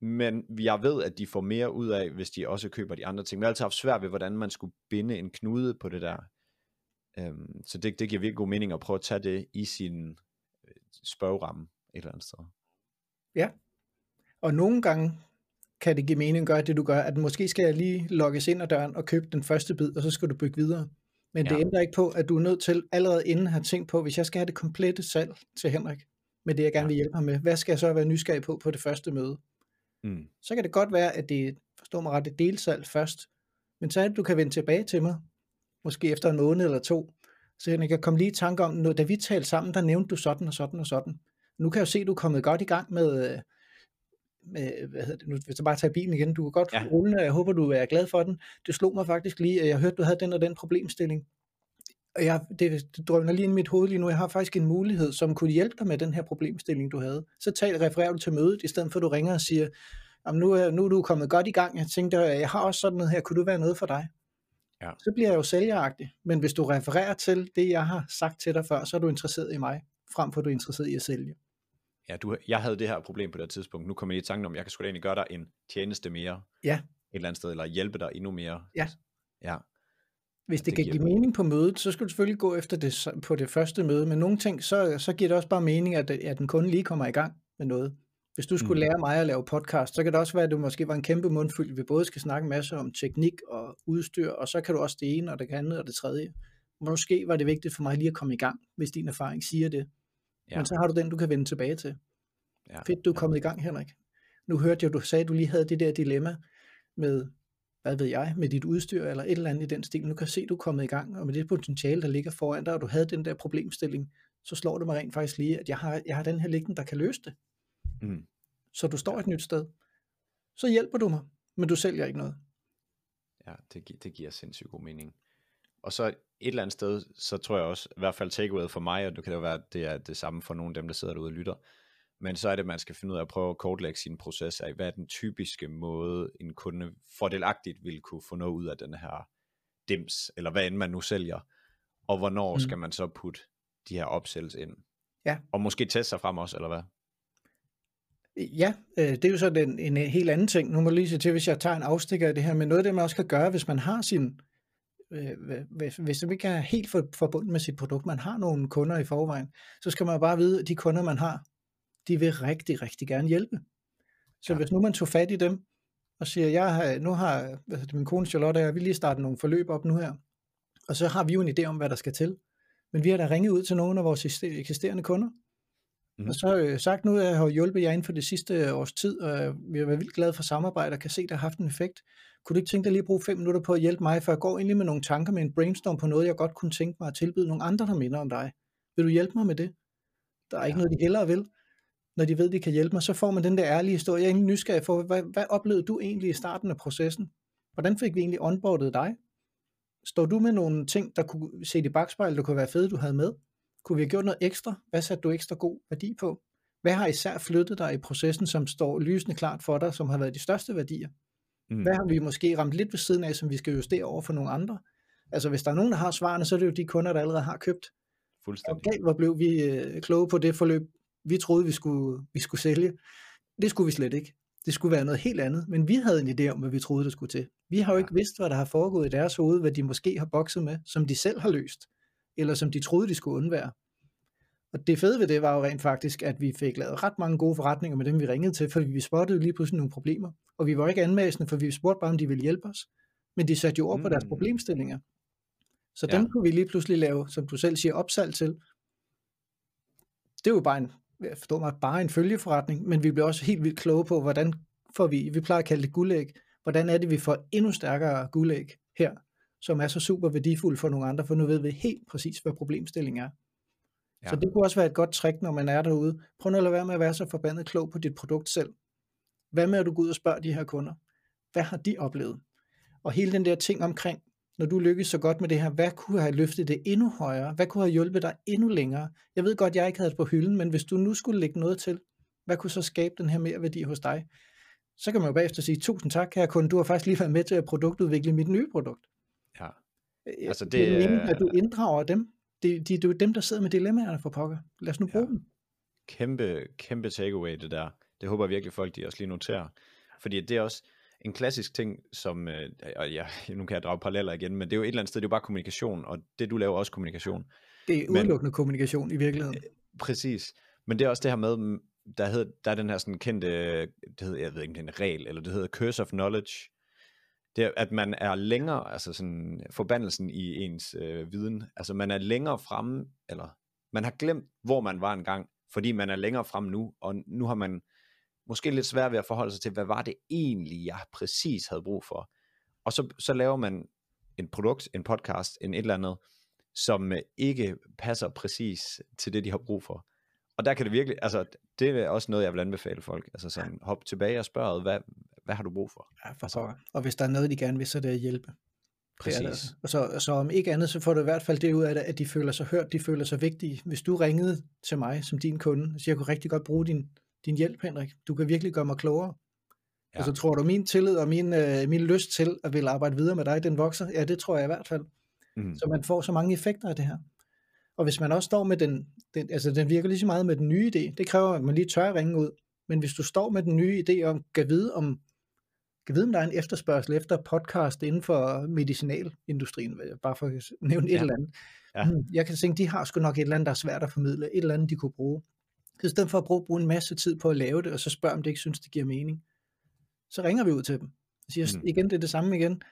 Speaker 1: men jeg ved, at de får mere ud af, hvis de også køber de andre ting. Men jeg har altid haft svært ved, hvordan man skulle binde en knude på det der. Øhm, så det, det giver virkelig god mening at prøve at tage det i sin spørgeramme et eller andet sted.
Speaker 2: Ja, og nogle gange kan det give mening at gøre det, du gør, at måske skal jeg lige logges ind ad døren og købe den første bid, og så skal du bygge videre. Men ja. det ændrer ikke på, at du er nødt til allerede inden at have tænkt på, hvis jeg skal have det komplette salg til Henrik, med det jeg gerne vil hjælpe ham med, hvad skal jeg så være nysgerrig på på det første møde? Mm. Så kan det godt være, at det, forstår mig ret, det delsalg først, men så er det, du kan vende tilbage til mig, måske efter en måned eller to, så jeg kan komme lige i tanke om, når, da vi talte sammen, der nævnte du sådan og sådan og sådan. Nu kan jeg jo se, at du er kommet godt i gang med, med hvad hedder det, nu hvis jeg bare tager bilen igen, du kan godt ja. rulle, og jeg håber, du er glad for den. Det slog mig faktisk lige, at jeg hørte, du havde den og den problemstilling. Og jeg, det, det drømmer lige ind i mit hoved lige nu, jeg har faktisk en mulighed, som kunne hjælpe dig med den her problemstilling, du havde. Så tal, refererer du til mødet, i stedet for at du ringer og siger, nu, er, nu er du kommet godt i gang, jeg tænkte, jeg har også sådan noget her, kunne du være noget for dig? Ja. Så bliver jeg jo sælgeragtig, men hvis du refererer til det, jeg har sagt til dig før, så er du interesseret i mig, frem for at du er interesseret i at sælge.
Speaker 1: Ja, du, jeg havde det her problem på det tidspunkt, nu kommer jeg i tanken om, jeg kan sgu da egentlig gøre dig en tjeneste mere,
Speaker 2: ja.
Speaker 1: et eller andet sted, eller hjælpe dig endnu mere.
Speaker 2: Ja.
Speaker 1: Ja.
Speaker 2: Hvis det, det kan give mening på mødet, så skal du selvfølgelig gå efter det på det første møde, men nogle ting, så, så giver det også bare mening, at, at den kunde lige kommer i gang med noget. Hvis du skulle mm. lære mig at lave podcast, så kan det også være, at du måske var en kæmpe mundfyldt. Vi både skal snakke masser om teknik og udstyr, og så kan du også det ene, og det andet, og det tredje. Måske var det vigtigt for mig lige at komme i gang, hvis din erfaring siger det. Ja. Men så har du den, du kan vende tilbage til. Ja. Fedt, du er kommet ja. i gang, Henrik. Nu hørte jeg, du sagde, at du lige havde det der dilemma med hvad ved jeg, med dit udstyr eller et eller andet i den stil. Nu kan se, du er kommet i gang, og med det potentiale, der ligger foran dig, og du havde den der problemstilling, så slår det mig rent faktisk lige, at jeg har, jeg har den her liggende, der kan løse det. Mm. Så du står et nyt sted. Så hjælper du mig, men du sælger ikke noget.
Speaker 1: Ja, det, det giver sindssygt god mening. Og så et eller andet sted, så tror jeg også, i hvert fald takeaway for mig, og det kan jo være, at det er det samme for nogle af dem, der sidder derude og lytter, men så er det, at man skal finde ud af at prøve at kortlægge sin proces af, hvad er den typiske måde, en kunde fordelagtigt vil kunne få noget ud af den her dims, eller hvad end man nu sælger, og hvornår mm. skal man så putte de her opsælges ind.
Speaker 2: Ja.
Speaker 1: Og måske teste sig frem også, eller hvad?
Speaker 2: Ja, øh, det er jo så den, en helt anden ting. Nu må jeg lige se til, hvis jeg tager en afstikker af det her, men noget af det, man også kan gøre, hvis man har sin, øh, hvis, hvis man ikke er helt for, forbundet med sit produkt, man har nogle kunder i forvejen, så skal man bare vide, at de kunder, man har, de vil rigtig, rigtig gerne hjælpe. Så ja. hvis nu man tog fat i dem, og siger, jeg har, nu har altså min kone Charlotte og vi lige startet nogle forløb op nu her, og så har vi jo en idé om, hvad der skal til. Men vi har da ringet ud til nogle af vores eksisterende kunder, mm. og så øh, sagt nu, at jeg har hjulpet jer inden for det sidste års tid, og vi har været vildt glade for samarbejde, og kan se, at det har haft en effekt. Kunne du ikke tænke dig lige at bruge fem minutter på at hjælpe mig, for jeg går egentlig med nogle tanker med en brainstorm på noget, jeg godt kunne tænke mig at tilbyde nogle andre, der minder om dig. Vil du hjælpe mig med det? Der er ikke ja. noget, de hellere vil når de ved, de kan hjælpe mig, så får man den der ærlige historie. Jeg er egentlig nysgerrig for, hvad, hvad oplevede du egentlig i starten af processen? Hvordan fik vi egentlig onboardet dig? Står du med nogle ting, der kunne se i bagspejl, der kunne være fede, du havde med? Kunne vi have gjort noget ekstra? Hvad satte du ekstra god værdi på? Hvad har især flyttet dig i processen, som står lysende klart for dig, som har været de største værdier? Mm. Hvad har vi måske ramt lidt ved siden af, som vi skal justere over for nogle andre? Altså hvis der er nogen, der har svarene, så er det jo de kunder, der allerede har købt.
Speaker 1: Fuldstændig.
Speaker 2: Og hvor blev vi øh, kloge på det forløb, vi troede, vi skulle, vi skulle sælge. Det skulle vi slet ikke. Det skulle være noget helt andet, men vi havde en idé om, hvad vi troede, det skulle til. Vi har jo ikke vidst, hvad der har foregået i deres hoved, hvad de måske har bokset med, som de selv har løst, eller som de troede, de skulle undvære. Og det fede ved det var jo rent faktisk, at vi fik lavet ret mange gode forretninger med dem, vi ringede til, fordi vi spottede lige pludselig nogle problemer. Og vi var ikke anmæsende, for vi spurgte bare, om de ville hjælpe os. Men de satte jo ord på deres mm. problemstillinger. Så ja. dem kunne vi lige pludselig lave, som du selv siger, opsalg til. Det er jo bare en jeg forstår mig, bare en følgeforretning, men vi bliver også helt vildt kloge på, hvordan får vi, vi plejer at kalde det guldæg, hvordan er det, vi får endnu stærkere guldæg her, som er så super værdifuld for nogle andre, for nu ved vi helt præcis, hvad problemstillingen er. Ja. Så det kunne også være et godt trick, når man er derude. Prøv nu at lade være med at være så forbandet klog på dit produkt selv. Hvad med, at du går ud og spørger de her kunder? Hvad har de oplevet? Og hele den der ting omkring, når du lykkes så godt med det her, hvad kunne have løftet det endnu højere? Hvad kunne have hjulpet dig endnu længere? Jeg ved godt, jeg ikke havde det på hylden, men hvis du nu skulle lægge noget til, hvad kunne så skabe den her mere værdi hos dig? Så kan man jo bagefter sige, tusind tak, kære kunde, du har faktisk lige været med til at produktudvikle mit nye produkt.
Speaker 1: Ja.
Speaker 2: Øh, altså det, det er meningen, at du inddrager dem. Det, de, det er dem, der sidder med dilemmaerne for pokker. Lad os nu bruge ja. dem.
Speaker 1: Kæmpe, kæmpe takeaway det der. Det håber jeg virkelig folk, de også lige noterer. Fordi det er også, en klassisk ting, som, øh, og ja, [LAUGHS] nu kan jeg drage paralleller igen, men det er jo et eller andet sted, det er jo bare kommunikation, og det du laver også kommunikation.
Speaker 2: Det er udelukkende men, kommunikation i virkeligheden. Øh,
Speaker 1: præcis, men det er også det her med, der, hed, der er den her sådan kendte, det hedder, jeg ved ikke, en regel, eller det hedder curse of knowledge, det er, at man er længere, altså sådan forbandelsen i ens øh, viden, altså man er længere fremme, eller man har glemt, hvor man var engang, fordi man er længere fremme nu, og nu har man måske lidt svært ved at forholde sig til, hvad var det egentlig, jeg præcis havde brug for. Og så, så laver man en produkt, en podcast, en et eller andet, som øh, ikke passer præcis til det, de har brug for. Og der kan det virkelig, altså det er også noget, jeg vil anbefale folk, altså sådan hop tilbage og spørg, hvad, hvad har du brug for?
Speaker 2: Ja, for så. Og hvis der er noget, de gerne vil, så er det at hjælpe.
Speaker 1: Præcis. Det det.
Speaker 2: Og så, så om ikke andet, så får du i hvert fald det ud af det, at de føler sig hørt, de føler sig vigtige. Hvis du ringede til mig som din kunde, så jeg kunne rigtig godt bruge din din hjælp, Henrik. Du kan virkelig gøre mig klogere. Ja. Og så tror du, min tillid og min, øh, min lyst til at ville arbejde videre med dig, den vokser? Ja, det tror jeg i hvert fald. Mm. Så man får så mange effekter af det her. Og hvis man også står med den, den, altså den virker lige så meget med den nye idé, det kræver, at man lige tør at ringe ud. Men hvis du står med den nye idé om, kan vide om, kan vide, om der er en efterspørgsel efter podcast inden for medicinalindustrien, bare for at nævne et ja. eller andet. Ja. Hmm, jeg kan tænke, de har sgu nok et eller andet, der er svært at formidle, et eller andet, de kunne bruge. I stedet for at bruge, bruge en masse tid på at lave det, og så spørge, om det ikke synes, det giver mening. Så ringer vi ud til dem. Og siger, mm. igen, det er det samme igen.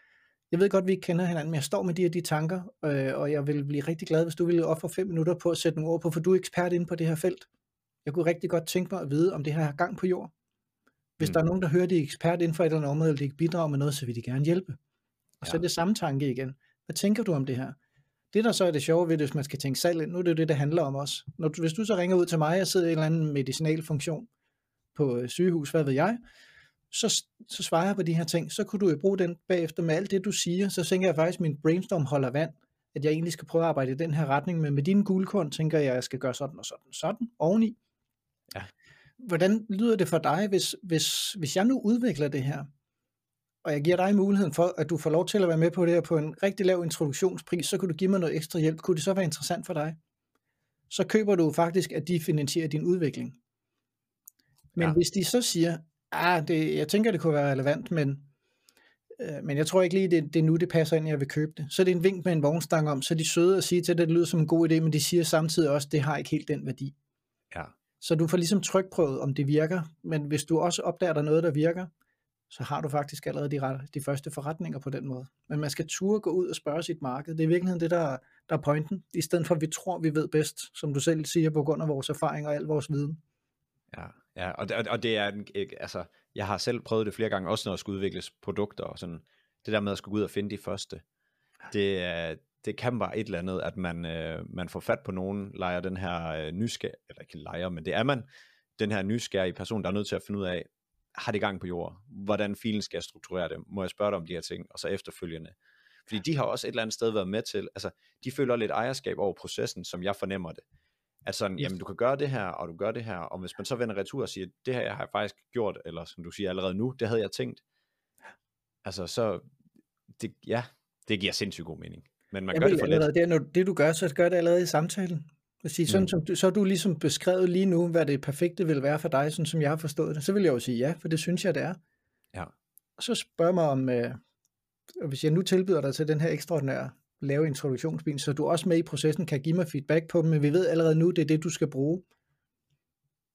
Speaker 2: Jeg ved godt, vi ikke kender hinanden, men jeg står med de her de tanker, øh, og jeg vil blive rigtig glad, hvis du ville ofre fem minutter på at sætte nogle ord på, for du er ekspert inde på det her felt. Jeg kunne rigtig godt tænke mig at vide, om det her har gang på jord. Hvis mm. der er nogen, der hører, de er ekspert inden for et eller andet område, eller de ikke bidrager med noget, så vil de gerne hjælpe. Og ja. så er det samme tanke igen. Hvad tænker du om det her? Det, der så er det sjove ved det, hvis man skal tænke salg ind, nu er det jo det, det handler om også. Når du, hvis du så ringer ud til mig, og sidder i en eller anden medicinal funktion på sygehus, hvad ved jeg, så, så svarer jeg på de her ting, så kunne du jo bruge den bagefter med alt det, du siger, så tænker jeg faktisk, at min brainstorm holder vand, at jeg egentlig skal prøve at arbejde i den her retning, men med dine guldkorn tænker jeg, at jeg skal gøre sådan og sådan sådan oveni. Hvordan lyder det for dig, hvis, hvis, hvis jeg nu udvikler det her, og jeg giver dig muligheden for, at du får lov til at være med på det her på en rigtig lav introduktionspris, så kunne du give mig noget ekstra hjælp. Kunne det så være interessant for dig? Så køber du faktisk, at de finansierer din udvikling. Men ja. hvis de så siger, ah, det, jeg tænker, det kunne være relevant, men, øh, men jeg tror ikke lige, det, det er nu, det passer ind, jeg vil købe det. Så er det en vink med en vognstang om, så er de søde at sige til at det lyder som en god idé, men de siger samtidig også, det har ikke helt den værdi.
Speaker 1: Ja.
Speaker 2: Så du får ligesom trykprøvet, om det virker, men hvis du også opdager, der noget, der virker, så har du faktisk allerede de, de første forretninger på den måde. Men man skal turde gå ud og spørge sit marked. Det er i virkeligheden det, der, der er pointen, i stedet for at vi tror, vi ved bedst, som du selv siger, på grund af vores erfaring og al vores viden.
Speaker 1: Ja, ja og, det, og det er, altså, jeg har selv prøvet det flere gange, også når jeg skulle udvikles produkter og sådan, det der med at skulle gå ud og finde de første, det, det kan bare et eller andet, at man, øh, man får fat på nogen, leger den her øh, nysgerrige, eller ikke leger, men det er man, den her nysgerrige person, der er nødt til at finde ud af, har det gang på jord? Hvordan filen skal jeg strukturere det? Må jeg spørge dig om de her ting? Og så efterfølgende. Fordi de har også et eller andet sted været med til, altså de føler lidt ejerskab over processen, som jeg fornemmer det. At sådan, jamen du kan gøre det her, og du gør det her, og hvis man så vender retur og siger, det her jeg har jeg faktisk gjort, eller som du siger allerede nu, det havde jeg tænkt. Altså så, det, ja, det giver sindssygt god mening. Men man jeg gør det for lidt.
Speaker 2: Det, når det du gør, så gør det allerede i samtalen. At sige, sådan, mm. som du, så er du ligesom beskrevet lige nu, hvad det perfekte vil være for dig, sådan som jeg har forstået det. Så vil jeg jo sige ja, for det synes jeg, det er.
Speaker 1: Ja.
Speaker 2: Og så spørg mig om, øh, hvis jeg nu tilbyder dig til den her ekstraordinære lave introduktionsbil, så du også med i processen kan give mig feedback på dem, men vi ved allerede nu, det er det, du skal bruge.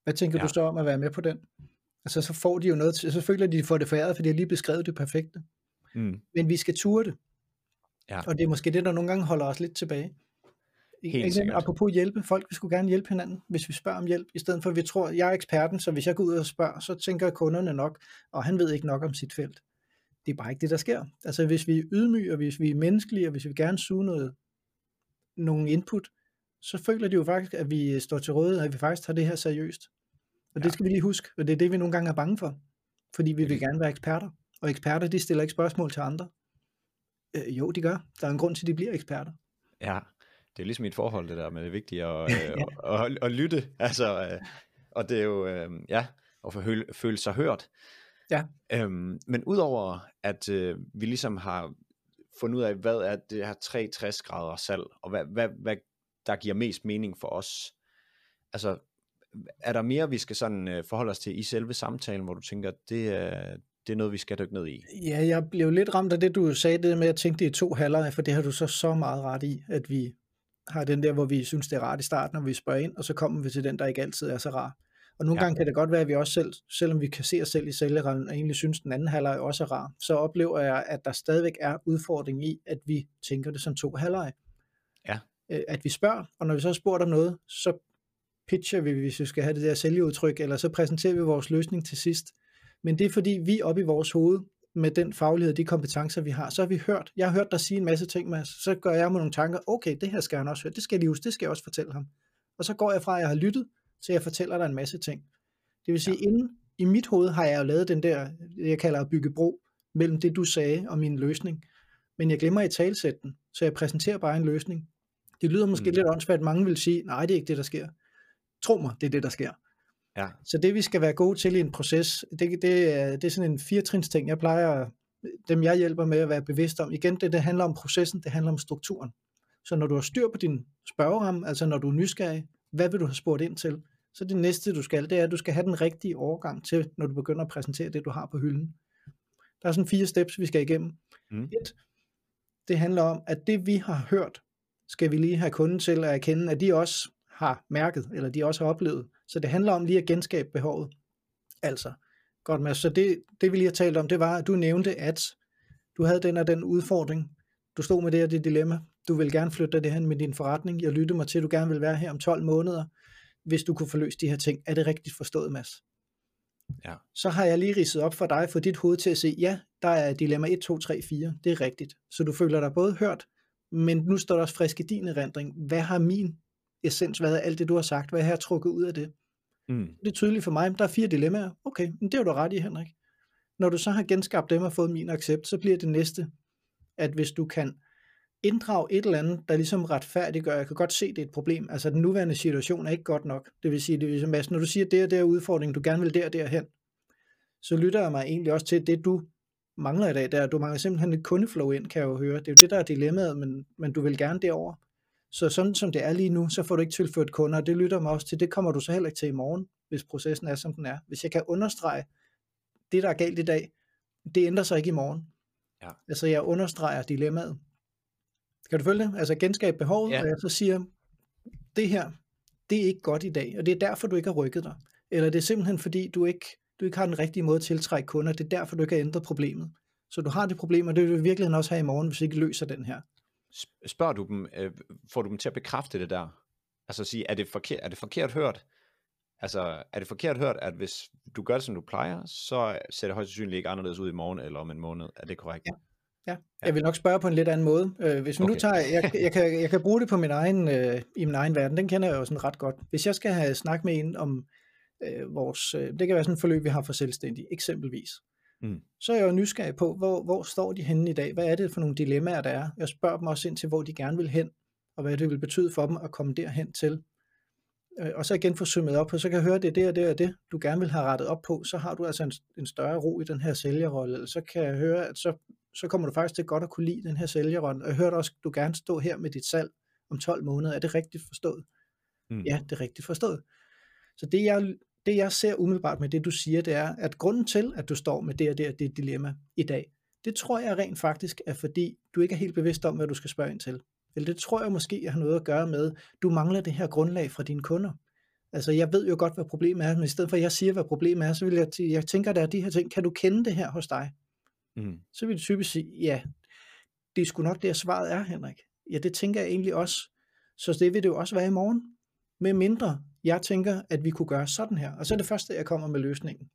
Speaker 2: Hvad tænker ja. du så om at være med på den? Altså, så får de jo noget til, så føler de, de får det foræret, fordi har lige beskrevet det perfekte. Mm. Men vi skal ture det. Ja. Og det er måske det, der nogle gange holder os lidt tilbage.
Speaker 1: Helt sikkert.
Speaker 2: Apropos hjælpe, folk vil sgu gerne hjælpe hinanden, hvis vi spørger om hjælp, i stedet for at vi tror, at jeg er eksperten, så hvis jeg går ud og spørger, så tænker kunderne nok, og han ved ikke nok om sit felt. Det er bare ikke det, der sker. Altså hvis vi er ydmyge, og hvis vi er menneskelige, og hvis vi gerne suge noget, nogle input, så føler de jo faktisk, at vi står til rådighed, at vi faktisk tager det her seriøst. Og ja. det skal vi lige huske, og det er det, vi nogle gange er bange for. Fordi vi vil gerne være eksperter. Og eksperter, de stiller ikke spørgsmål til andre. Øh, jo, de gør. Der er en grund til, at de bliver eksperter.
Speaker 1: Ja, det er ligesom et forhold, det der med det vigtige at, [LAUGHS] ja. øh, at, at, at lytte. Altså, øh, og det er jo, øh, ja, at føle, føle sig hørt.
Speaker 2: Ja.
Speaker 1: Øhm, men udover at øh, vi ligesom har fundet ud af, hvad er det her 360 grader salg, og hvad, hvad, hvad der giver mest mening for os. Altså, er der mere, vi skal sådan øh, forholde os til i selve samtalen, hvor du tænker, det er, det er noget, vi skal dykke ned i?
Speaker 2: Ja, jeg blev lidt ramt af det, du sagde, det med at tænke det i to halvleje, for det har du så så meget ret i, at vi har den der, hvor vi synes, det er rart i starten, når vi spørger ind, og så kommer vi til den, der ikke altid er så rar. Og nogle ja. gange kan det godt være, at vi også selv, selvom vi kan se os selv i sælgerrollen, og egentlig synes, den anden halvleg også er rar, så oplever jeg, at der stadigvæk er udfordring i, at vi tænker det som to halvleje.
Speaker 1: Ja.
Speaker 2: Øh, at vi spørger, og når vi så spurgt om noget, så pitcher vi, hvis vi skal have det der sælgeudtryk, eller så præsenterer vi vores løsning til sidst. Men det er fordi, vi op i vores hoved med den faglighed, de kompetencer, vi har, så har vi hørt, jeg har hørt dig sige en masse ting, Mads, så gør jeg med nogle tanker, okay, det her skal han også høre, det skal jeg lige huske, det skal jeg også fortælle ham. Og så går jeg fra, at jeg har lyttet, til jeg fortæller dig en masse ting. Det vil sige, ja. inden i mit hoved har jeg jo lavet den der, jeg kalder at bygge bro, mellem det du sagde og min løsning. Men jeg glemmer i talsætten, så jeg præsenterer bare en løsning. Det lyder måske mm. lidt åndssvagt, at mange vil sige, nej, det er ikke det, der sker. Tro mig, det er det, der sker.
Speaker 1: Ja.
Speaker 2: Så det vi skal være gode til i en proces, det, det, er, det er sådan en firetrins ting, jeg plejer, dem jeg hjælper med at være bevidst om. Igen, det, det handler om processen, det handler om strukturen. Så når du har styr på din spørgeramme, altså når du er nysgerrig, hvad vil du have spurgt ind til? Så det næste du skal, det er, at du skal have den rigtige overgang til, når du begynder at præsentere det, du har på hylden. Der er sådan fire steps, vi skal igennem. Mm. Et, det handler om, at det vi har hørt, skal vi lige have kunden til at erkende, at de også har mærket, eller de også har oplevet. Så det handler om lige at genskabe behovet. Altså, godt med. Så det, det vi lige har talt om, det var, at du nævnte, at du havde den og den udfordring. Du stod med det her det dilemma. Du vil gerne flytte det hen med din forretning. Jeg lyttede mig til, at du gerne vil være her om 12 måneder, hvis du kunne forløse de her ting. Er det rigtigt forstået, Mads?
Speaker 1: Ja.
Speaker 2: så har jeg lige ridset op for dig, for dit hoved til at se, ja, der er dilemma 1, 2, 3, 4, det er rigtigt. Så du føler dig både hørt, men nu står der også frisk i din erindring. Hvad har min essens været af alt det, du har sagt? Hvad har jeg trukket ud af det?
Speaker 1: Mm.
Speaker 2: Det er tydeligt for mig, der er fire dilemmaer. Okay, men det er du ret i, Henrik. Når du så har genskabt dem og fået min accept, så bliver det næste, at hvis du kan inddrage et eller andet, der ligesom retfærdiggør, jeg kan godt se, det er et problem, altså den nuværende situation er ikke godt nok. Det vil sige, det vil sige når du siger, det er der udfordring, du gerne vil der derhen, så lytter jeg mig egentlig også til det, du mangler i dag, der du mangler simpelthen et kundeflow ind, kan jeg jo høre. Det er jo det, der er dilemmaet, men, men du vil gerne derover. Så sådan som det er lige nu, så får du ikke tilført kunder, og det lytter mig også til. Det kommer du så heller ikke til i morgen, hvis processen er, som den er. Hvis jeg kan understrege, det der er galt i dag, det ændrer sig ikke i morgen.
Speaker 1: Ja.
Speaker 2: Altså jeg understreger dilemmaet. Kan du følge det? Altså genskabe behovet,
Speaker 1: Ja.
Speaker 2: og jeg så siger, det her, det er ikke godt i dag, og det er derfor, du ikke har rykket dig. Eller det er simpelthen fordi, du ikke, du ikke har den rigtige måde at tiltrække kunder, det er derfor, du ikke har ændret problemet. Så du har det problem, og det vil du i virkeligheden også have i morgen, hvis ikke løser den her.
Speaker 1: Sp- Spørger du dem, øh, får du dem til at bekræfte det der? Altså sige, er det forkert, er det forkert hørt? Altså, er det forkert hørt, at hvis du gør det, som du plejer, så ser det højst sandsynligt ikke anderledes ud i morgen eller om en måned. Er det korrekt?
Speaker 2: Ja. Ja, jeg vil nok spørge på en lidt anden måde. Øh, hvis vi okay. nu tager, jeg, jeg, kan, jeg kan bruge det på min egen, øh, i min egen verden, den kender jeg jo sådan ret godt. Hvis jeg skal have snak med en om øh, vores, øh, det kan være sådan et forløb, vi har for selvstændige, eksempelvis,
Speaker 1: Mm.
Speaker 2: så er jeg jo nysgerrig på, hvor, hvor står de henne i dag? Hvad er det for nogle dilemmaer, der er? Jeg spørger dem også ind til, hvor de gerne vil hen, og hvad det vil betyde for dem at komme derhen til. Øh, Og så igen få sømmet op, og så kan jeg høre, det er det og det og det, du gerne vil have rettet op på, så har du altså en, en større ro i den her sælgerrolle, eller så kan jeg høre, at så, så kommer du faktisk til godt at kunne lide den her sælgerrolle, og jeg hørte også, at du gerne stå her med dit salg om 12 måneder. Er det rigtigt forstået?
Speaker 1: Mm.
Speaker 2: Ja, det er rigtigt forstået. Så det jeg, det jeg ser umiddelbart med det, du siger, det er, at grunden til, at du står med det og det og det dilemma i dag, det tror jeg rent faktisk er, fordi du ikke er helt bevidst om, hvad du skal spørge ind til. Eller det tror jeg måske har noget at gøre med, du mangler det her grundlag fra dine kunder. Altså, jeg ved jo godt, hvad problemet er, men i stedet for, at jeg siger, hvad problemet er, så vil jeg, t- jeg tænker, der er de her ting. Kan du kende det her hos dig?
Speaker 1: Mm.
Speaker 2: Så vil du typisk sige, ja, det er sgu nok det, svaret er, Henrik. Ja, det tænker jeg egentlig også. Så det vil det jo også være i morgen. Med mindre jeg tænker, at vi kunne gøre sådan her. Og så er det første, jeg kommer med løsningen.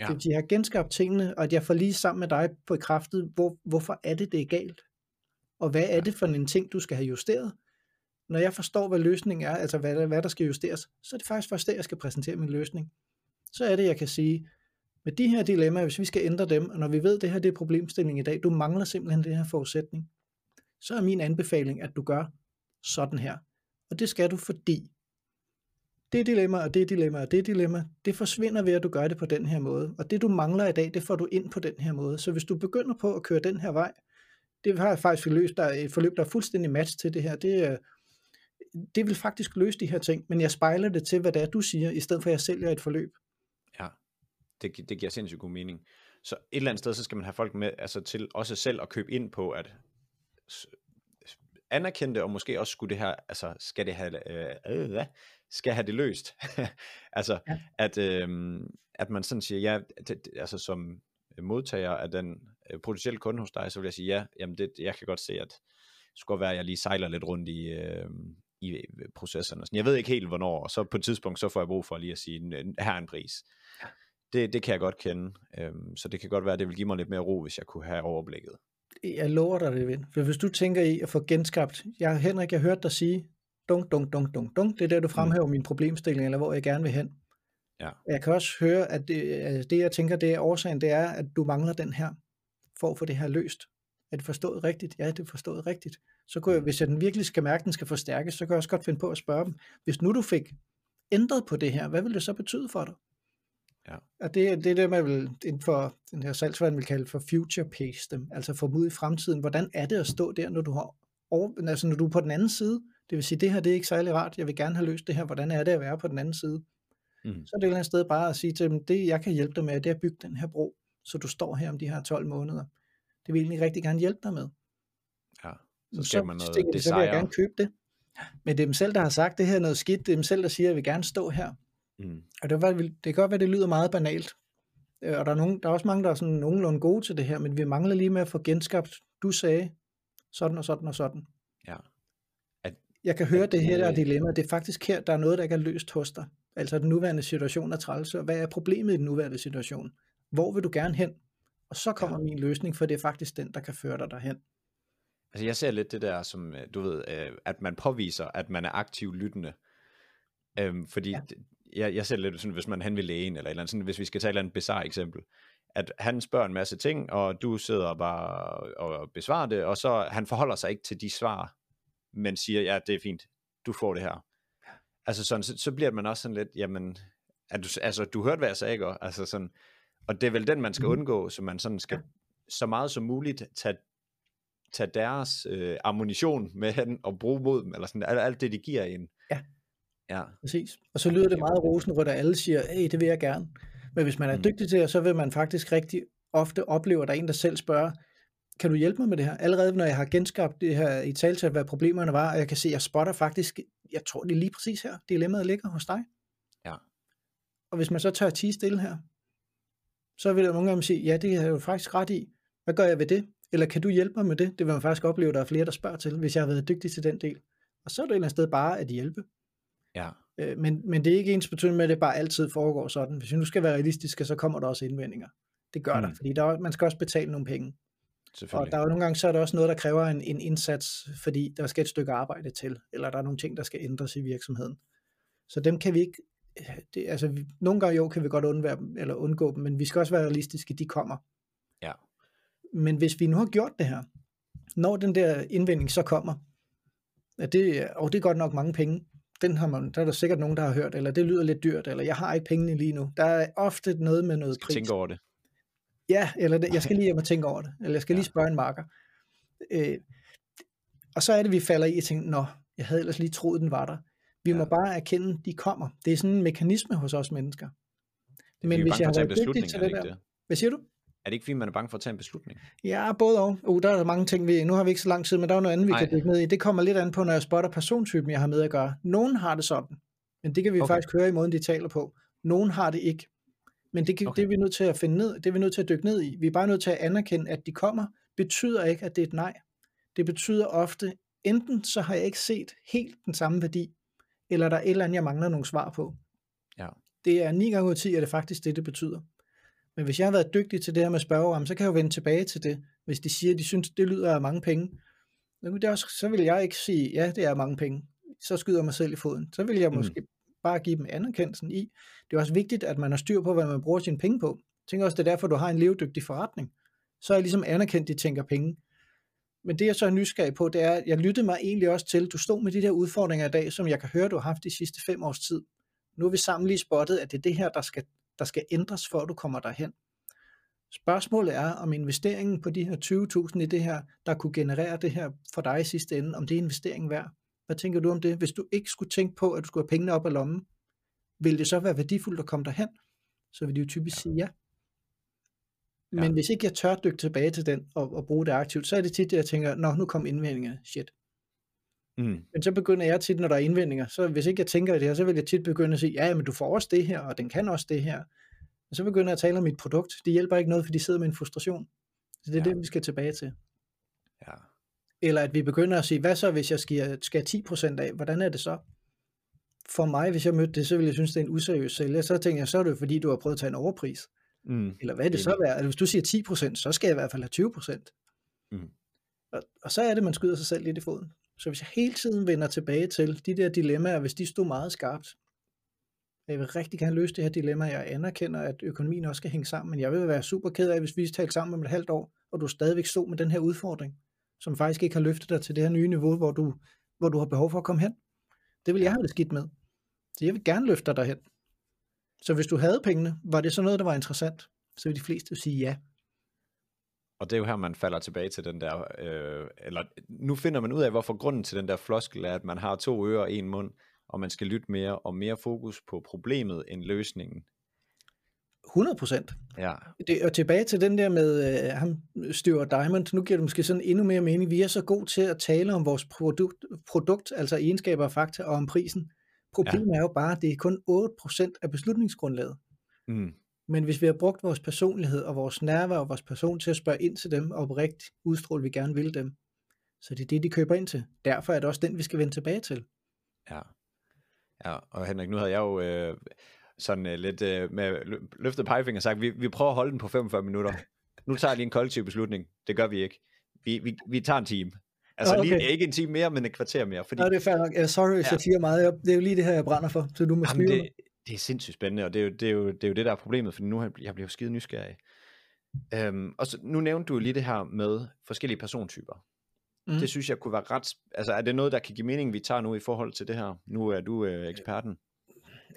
Speaker 1: Ja.
Speaker 2: Det vil sige, at jeg har genskabt tingene, og at jeg får lige sammen med dig på kraftet, hvor, hvorfor er det, det er galt? Og hvad er det for en ting, du skal have justeret? Når jeg forstår, hvad løsningen er, altså hvad, der- hvad der skal justeres, så er det faktisk først der, jeg skal præsentere min løsning. Så er det, jeg kan sige, med de her dilemmaer, hvis vi skal ændre dem, og når vi ved, at det her det er problemstillingen i dag, du mangler simpelthen den her forudsætning, så er min anbefaling, at du gør sådan her. Og det skal du, fordi det dilemma, og det dilemma, og det dilemma, det forsvinder ved, at du gør det på den her måde. Og det, du mangler i dag, det får du ind på den her måde. Så hvis du begynder på at køre den her vej, det har jeg faktisk løst, der er et forløb, der er fuldstændig match til det her. Det, øh, det vil faktisk løse de her ting, men jeg spejler det til, hvad det er, du siger, i stedet for at jeg sælger et forløb.
Speaker 1: Ja, det, det giver sindssygt god mening. Så et eller andet sted, så skal man have folk med altså til også selv at købe ind på, at anerkende det, og måske også skulle det her, altså skal det have, øh, øh skal have det løst. [LAUGHS] altså,
Speaker 2: Ja.
Speaker 1: ja. at, øh, at man sådan siger, ja, det, altså som modtager af den øh, potentielle kunde hos dig, så vil jeg sige, ja, jamen det, jeg kan godt se, at det skulle være, at jeg lige sejler lidt rundt i, øh, i processerne. Sådan, Jeg ved ikke helt, hvornår, og så på et tidspunkt, så får jeg brug for lige at sige, "N- her er en pris. Det, det kan jeg godt kende, øhm, så det kan godt være, at det vil give mig lidt mere ro, hvis jeg kunne have overblikket.
Speaker 2: Jeg lover dig det, ven. For hvis du tænker i at få genskabt, jeg, Henrik, jeg hørte dig sige, dunk, dunk, dunk, dunk, dunk, det er der, du fremhæver mm. min problemstilling, eller hvor jeg gerne vil hen.
Speaker 1: Ja.
Speaker 2: Jeg kan også høre, at det, altså det, jeg tænker, det er årsagen, det er, at du mangler den her, for at få det her løst. Er det forstået rigtigt? Ja, det er forstået rigtigt. Så kunne jeg, hvis jeg den virkelig skal mærke, at den skal forstærkes, så kan jeg også godt finde på at spørge dem, hvis nu du fik ændret på det her, hvad vil det så betyde for dig?
Speaker 1: Ja.
Speaker 2: Og det, er- det er det, man vil inden for den her salgsverden vil kalde for future pace dem, altså få dem ud i fremtiden. Hvordan er det at stå der, når du har over, altså når du er på den anden side? Det vil sige, det her det er ikke særlig rart, jeg vil gerne have løst det her, hvordan er det at være på den anden side?
Speaker 1: Mm.
Speaker 2: Så er det et eller andet sted bare at sige til dem, det jeg kan hjælpe dig med, det er at bygge den her bro, så du står her om de her 12 måneder. Det vil jeg egentlig rigtig gerne hjælpe dig med.
Speaker 1: Ja. Så skaber man noget
Speaker 2: stikker så vil jeg gerne købe det. Men det er dem selv, der har sagt, det her er noget skidt. Det er dem selv, der siger, jeg vil gerne stå her.
Speaker 1: Mm.
Speaker 2: Og det, var, det kan godt være, det lyder meget banalt. Øh, Og der er, nogen, der er også mange, der er sådan nogenlunde gode til det her, men vi mangler lige med at få genskabt, du sagde sådan og sådan og sådan.
Speaker 1: Ja.
Speaker 2: Jeg kan høre det her der
Speaker 1: øh,
Speaker 2: dilemma. Det er faktisk her, der er noget, der ikke er løst hos dig. Altså den nuværende situation er træls, og hvad er problemet i den nuværende situation? Hvor vil du gerne hen? Og så kommer ja. min løsning, for det er faktisk den, der kan føre dig derhen.
Speaker 1: Altså jeg ser lidt det der som, øh, du ved, øh, at man påviser, at man er aktiv lyttende. Øhm, fordi ja. jeg, jeg ser lidt sådan, hvis man hen vil lægen, eller, eller sådan, hvis vi skal tage et eller andet bizarre eksempel, at han spørger en masse ting, og du sidder bare og besvarer det, og så han forholder sig ikke til de svar, men siger, ja, det er fint, du får det her. Altså sådan, så, så bliver man også sådan lidt, jamen, er du, altså, du hørte, hvad jeg sagde, ikke? Altså sådan, og det er vel den, man skal mm. undgå, så man sådan skal så meget som muligt tage, tage deres øh, ammunition med hen og bruge mod dem, eller sådan, alt, alt det, de giver en.
Speaker 2: Ja. Ja. Præcis. Og så lyder det meget rosenrødt, at alle siger, hey, det vil jeg gerne. Men hvis man er mm. dygtig til det, så vil man faktisk rigtig ofte opleve, at der er en, der selv spørger, kan du hjælpe mig med det her? Allerede når jeg har genskabt det her i talsat, hvad problemerne var, og jeg kan se, at jeg spotter faktisk, jeg tror det er lige præcis her, dilemmaet ligger hos dig.
Speaker 1: Ja.
Speaker 2: Og hvis man så tør at tige stille her, så vil der nogle gange sige, ja, det er jo faktisk ret i. Hvad gør jeg ved det? Eller kan du hjælpe mig med det? Det vil man faktisk opleve, at der er flere, der spørger til, hvis jeg har været dygtig til den del. Og så er det et eller andet sted bare at hjælpe.
Speaker 1: Ja.
Speaker 2: Øh, men, men det er ikke ens betydning med, at det bare altid foregår sådan. Hvis vi nu skal være realistiske, så kommer der også indvendinger. Det gør mm. der, fordi der, man skal også betale nogle penge. Og der er jo nogle gange, så er der også noget, der kræver en, en indsats, fordi der skal et stykke arbejde til, eller der er nogle ting, der skal ændres i virksomheden. Så dem kan vi ikke, det, altså vi, nogle gange jo kan vi godt undvære dem, eller undgå dem, men vi skal også være realistiske, de kommer.
Speaker 1: Ja.
Speaker 2: Men hvis vi nu har gjort det her, når den der indvending så kommer, at det, og det er godt nok mange penge, den har man, der er der sikkert nogen, der har hørt, eller det lyder lidt dyrt, eller jeg har ikke pengene lige nu. Der er ofte noget med noget pris.
Speaker 1: Tænk over det.
Speaker 2: Ja, eller det, jeg skal lige hjem og tænke over det, eller jeg skal ja. lige spørge en marker. Øh, og så er det, vi falder i og tænker, nå, jeg havde ellers lige troet, den var der. Vi ja. må bare erkende, de kommer. Det er sådan en mekanisme hos os mennesker.
Speaker 1: Men hvis jeg har været dygtig til det der, det?
Speaker 2: hvad siger du?
Speaker 1: Er det ikke fordi, man er bange for at tage en beslutning?
Speaker 2: Ja, både og. Uh, der er mange ting, vi, nu har vi ikke så lang tid, men der er noget andet, vi Ej. kan dykke ned i. Det kommer lidt an på, når jeg spotter persontypen, jeg har med at gøre. Nogen har det sådan, men det kan vi okay. faktisk høre i måden, de taler på. Nogen har det ikke. Men det, okay. det er vi nødt til at finde ned, det er vi nødt til at dykke ned i. Vi er bare nødt til at anerkende, at de kommer, betyder ikke, at det er et nej. Det betyder ofte, enten så har jeg ikke set helt den samme værdi, eller der er et eller andet, jeg mangler nogle svar på.
Speaker 1: Ja.
Speaker 2: Det er 9 gange ud af 10, er det faktisk det, det betyder. Men hvis jeg har været dygtig til det her med spørge så kan jeg jo vende tilbage til det. Hvis de siger, at de synes, det lyder af mange penge, så vil jeg ikke sige, ja, det er mange penge. Så skyder jeg mig selv i foden. Så vil jeg mm bare give dem anerkendelsen i. Det er også vigtigt, at man har styr på, hvad man bruger sine penge på. Jeg tænker også, det er derfor, du har en levedygtig forretning. Så er jeg ligesom anerkendt, at de tænker penge. Men det jeg så er nysgerrig på, det er, at jeg lyttede mig egentlig også til, du stod med de der udfordringer i dag, som jeg kan høre, du har haft de sidste fem års tid. Nu har vi sammen lige spottet, at det er det her, der skal der skal ændres, for at du kommer derhen. Spørgsmålet er, om investeringen på de her 20.000 i det her, der kunne generere det her for dig i sidste ende, om det er investeringen værd. Hvad tænker du om det? Hvis du ikke skulle tænke på, at du skulle have pengene op af lommen, vil det så være værdifuldt at komme derhen? Så vil de jo typisk sige ja. Men ja. hvis ikke jeg tør dykke tilbage til den og, og bruge det aktivt, så er det tit, at jeg tænker, nå, nu kom indvendingerne, shit. Mm. Men så begynder jeg tit, når der er indvendinger, så hvis ikke jeg tænker det her, så vil jeg tit begynde at sige, ja, men du får også det her, og den kan også det her. Og så begynder jeg at tale om mit produkt. Det hjælper ikke noget, for de sidder med en frustration. Så det er ja. det, vi skal tilbage til.
Speaker 1: Ja.
Speaker 2: Eller at vi begynder at sige, hvad så, hvis jeg skal, skal 10% af? Hvordan er det så? For mig, hvis jeg mødte det, så ville jeg synes, det er en useriøs sælger. Så tænker jeg, så er det fordi, du har prøvet at tage en overpris. Mm. Eller hvad er det så værd? Altså, hvis du siger 10%, så skal jeg i hvert fald have 20%. Mm. Og, og så er det, man skyder sig selv lidt i foden. Så hvis jeg hele tiden vender tilbage til de der dilemmaer, hvis de stod meget skarpt, jeg vil rigtig gerne løse det her dilemma. Jeg anerkender, at økonomien også skal hænge sammen, men jeg vil være super ked af, hvis vi talte sammen om et halvt år, og du stadigvæk stod med den her udfordring, som faktisk ikke har løftet dig til det her nye niveau, hvor du, hvor du har behov for at komme hen. Det vil jeg have det skidt med. Så jeg vil gerne løfte dig derhen. Så hvis du havde pengene, var det så noget, der var interessant? Så vil de fleste sige ja.
Speaker 1: Og det er jo her, man falder tilbage til den der, øh, eller nu finder man ud af, hvorfor grunden til den der floskel er, at man har to ører og en mund, og man skal lytte mere, og mere fokus på problemet end løsningen.
Speaker 2: 100 procent.
Speaker 1: Ja.
Speaker 2: Det, og tilbage til den der med øh, ham, Stuart Diamond, nu giver det måske sådan endnu mere mening. Vi er så gode til at tale om vores produkt, produkt altså egenskaber og fakta, og om prisen. Problemet ja. er jo bare, at det er kun 8 procent af beslutningsgrundlaget. Mm. Men hvis vi har brugt vores personlighed og vores nærvær og vores person til at spørge ind til dem, og oprigtigt udstråle, vi gerne vil dem, så det er det, de køber ind til. Derfor er det også den, vi skal vende tilbage til.
Speaker 1: Ja. Ja, og Henrik, nu havde jeg jo øh, sådan øh, lidt øh, med løftet pegefinger sagt, vi, vi prøver at holde den på 45 minutter. Nu tager jeg lige en kollektiv beslutning. Det gør vi ikke. Vi, vi, vi tager en time. Altså okay. lige, ikke en time mere, men et kvarter mere. Fordi,
Speaker 2: ja, det er fair nok. Ja, sorry, hvis ja. jeg siger meget. Det er jo lige det her, jeg brænder for, så du må Jamen,
Speaker 1: det, det er sindssygt spændende, og det er, jo, det, er jo, det er jo det, der er problemet, for nu har jeg bliver jo skide nysgerrig. Øhm, og så, nu nævnte du lige det her med forskellige persontyper. Mm. Det synes jeg kunne være ret... Altså er det noget, der kan give mening, vi tager nu i forhold til det her? Nu er du øh, eksperten.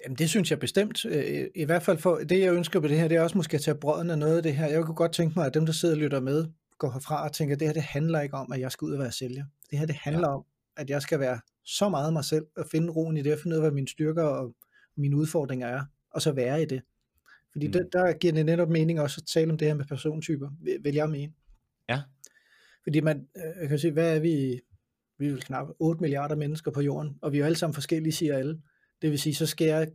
Speaker 2: Jamen det synes jeg bestemt. Øh, I hvert fald for det, jeg ønsker på det her, det er også måske at tage brøden af noget af det her. Jeg kunne godt tænke mig, at dem, der sidder og lytter med, går herfra og tænker, at det her det handler ikke om, at jeg skal ud og være sælger. Det her det handler ja. om, at jeg skal være så meget mig selv, og finde roen i det, og finde ud af, hvad mine styrker og mine udfordringer er, og så være i det. Fordi mm. der, der giver det netop mening også at tale om det her med persontyper, vil jeg mene.
Speaker 1: Ja.
Speaker 2: Fordi man, øh, jeg kan sige, hvad er vi? Vi er knap 8 milliarder mennesker på jorden, og vi er jo alle sammen forskellige, siger alle. Det vil sige, så skal jeg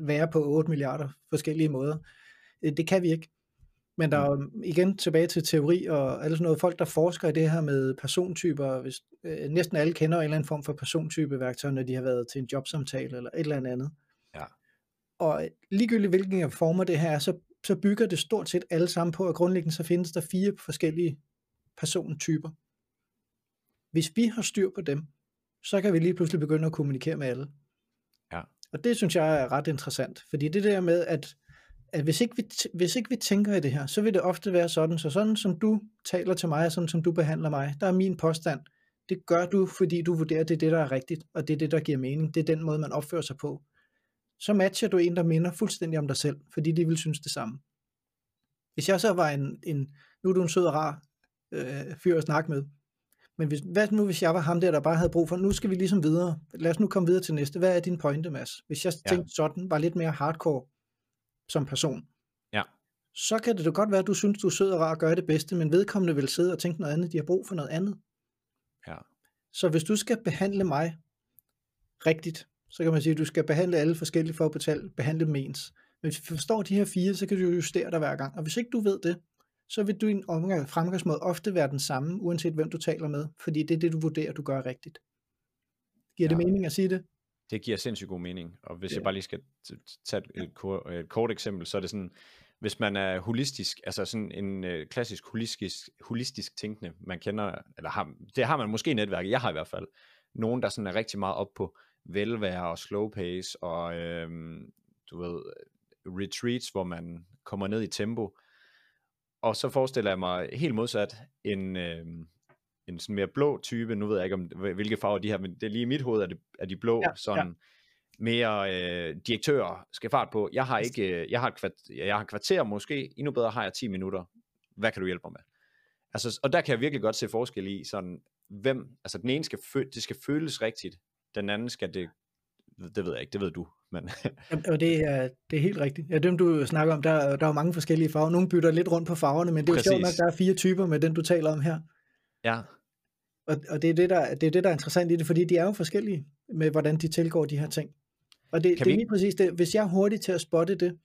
Speaker 2: være på 8 milliarder forskellige måder. Øh, det kan vi ikke. Men der er mm. igen tilbage til teori og alle sådan noget. Folk, der forsker i det her med persontyper, hvis, øh, næsten alle kender en eller anden form for persontypeværktøj, når de har været til en jobsamtale eller et eller andet.
Speaker 1: Ja.
Speaker 2: Og ligegyldigt hvilken former det her er, så, så bygger det stort set alle sammen på, at grundlæggende så findes der fire forskellige persontyper. Hvis vi har styr på dem, så kan vi lige pludselig begynde at kommunikere med alle. Og det synes jeg er ret interessant, fordi det der med, at, at hvis, ikke vi, hvis ikke vi tænker i det her, så vil det ofte være sådan, så sådan som du taler til mig, og sådan som du behandler mig, der er min påstand, det gør du, fordi du vurderer, at det er det, der er rigtigt, og det er det, der giver mening. Det er den måde, man opfører sig på. Så matcher du en, der minder fuldstændig om dig selv, fordi de vil synes det samme. Hvis jeg så var en, en nu er du en sød og rar øh, fyr at snakke med, men hvis, hvad nu hvis jeg var ham der, der bare havde brug for, nu skal vi ligesom videre, lad os nu komme videre til næste, hvad er din pointe, Mads? Hvis jeg ja. tænkte sådan, var lidt mere hardcore som person,
Speaker 1: ja.
Speaker 2: så kan det da godt være, at du synes, du er sød og rar og gør det bedste, men vedkommende vil sidde og tænke noget andet, de har brug for noget andet.
Speaker 1: Ja.
Speaker 2: Så hvis du skal behandle mig rigtigt, så kan man sige, at du skal behandle alle forskellige for at betale, behandle dem ens. Men hvis du forstår de her fire, så kan du justere dig hver gang. Og hvis ikke du ved det, så vil din omgang, fremgangsmåde ofte være den samme, uanset hvem du taler med, fordi det er det, du vurderer, du gør rigtigt. Giver ja. det mening at sige det?
Speaker 1: Det giver sindssygt god mening, og hvis ja. jeg bare lige skal tage et, kort, et kort eksempel, så er det sådan, hvis man er holistisk, altså sådan en øh, klassisk holistisk, holistisk tænkende, man kender, eller har, det har man måske i netværket, jeg har i hvert fald, nogen, der sådan er rigtig meget op på velvære og slow pace, og øhm, du ved, retreats, hvor man kommer ned i tempo, og så forestiller jeg mig helt modsat en, øh, en sådan mere blå type, nu ved jeg ikke om hvilke farver de har, men det er lige i mit hoved, at, det, er de blå, ja, sådan ja. mere øh, direktører skal fart på. Jeg har ikke, øh, jeg har, kvarter, jeg har kvarter måske, endnu bedre har jeg 10 minutter. Hvad kan du hjælpe mig med? Altså, og der kan jeg virkelig godt se forskel i, sådan, hvem, altså den ene skal, fø- det skal føles rigtigt, den anden skal det, det ved jeg ikke, det ved du. Men... [LAUGHS]
Speaker 2: og det er, det er helt rigtigt. Ja, dem du snakker om, der, der er mange forskellige farver. Nogle bytter lidt rundt på farverne, men det er jo sjovt nok, der er fire typer med den, du taler om her.
Speaker 1: Ja.
Speaker 2: Og, og det, er det, der, det er det, der er interessant i det, fordi de er jo forskellige med, hvordan de tilgår de her ting. Og det, det er lige præcis det. Hvis jeg er hurtig til at spotte det,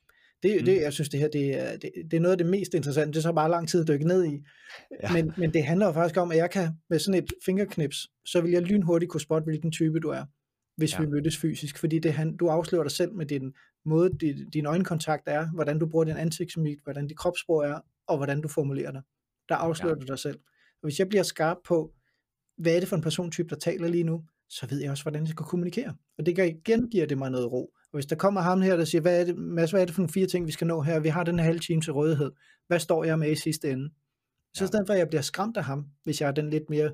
Speaker 2: det, mm. det, jeg synes, det her det er, det, det er noget af det mest interessante. Det er så bare lang tid at dykke ned i. Ja. Men, men det handler jo faktisk om, at jeg kan med sådan et fingerknips, så vil jeg lynhurtigt kunne spotte, hvilken type du er hvis ja. vi mødtes fysisk, fordi det, han, du afslører dig selv med din måde, din, din øjenkontakt er, hvordan du bruger din ansigtsmimik, hvordan dit kropssprog er, og hvordan du formulerer dig. Der afslører ja. du dig selv. Og hvis jeg bliver skarp på, hvad er det for en persontype, der taler lige nu, så ved jeg også, hvordan jeg skal kommunikere. Og det gør igen giver det mig noget ro. Og hvis der kommer ham her, der siger, hvad er det, Mads, hvad er det for nogle fire ting, vi skal nå her? Vi har den her halve time til rådighed. Hvad står jeg med i sidste ende? Så ja. i stedet for, at jeg bliver skræmt af ham, hvis jeg er den lidt mere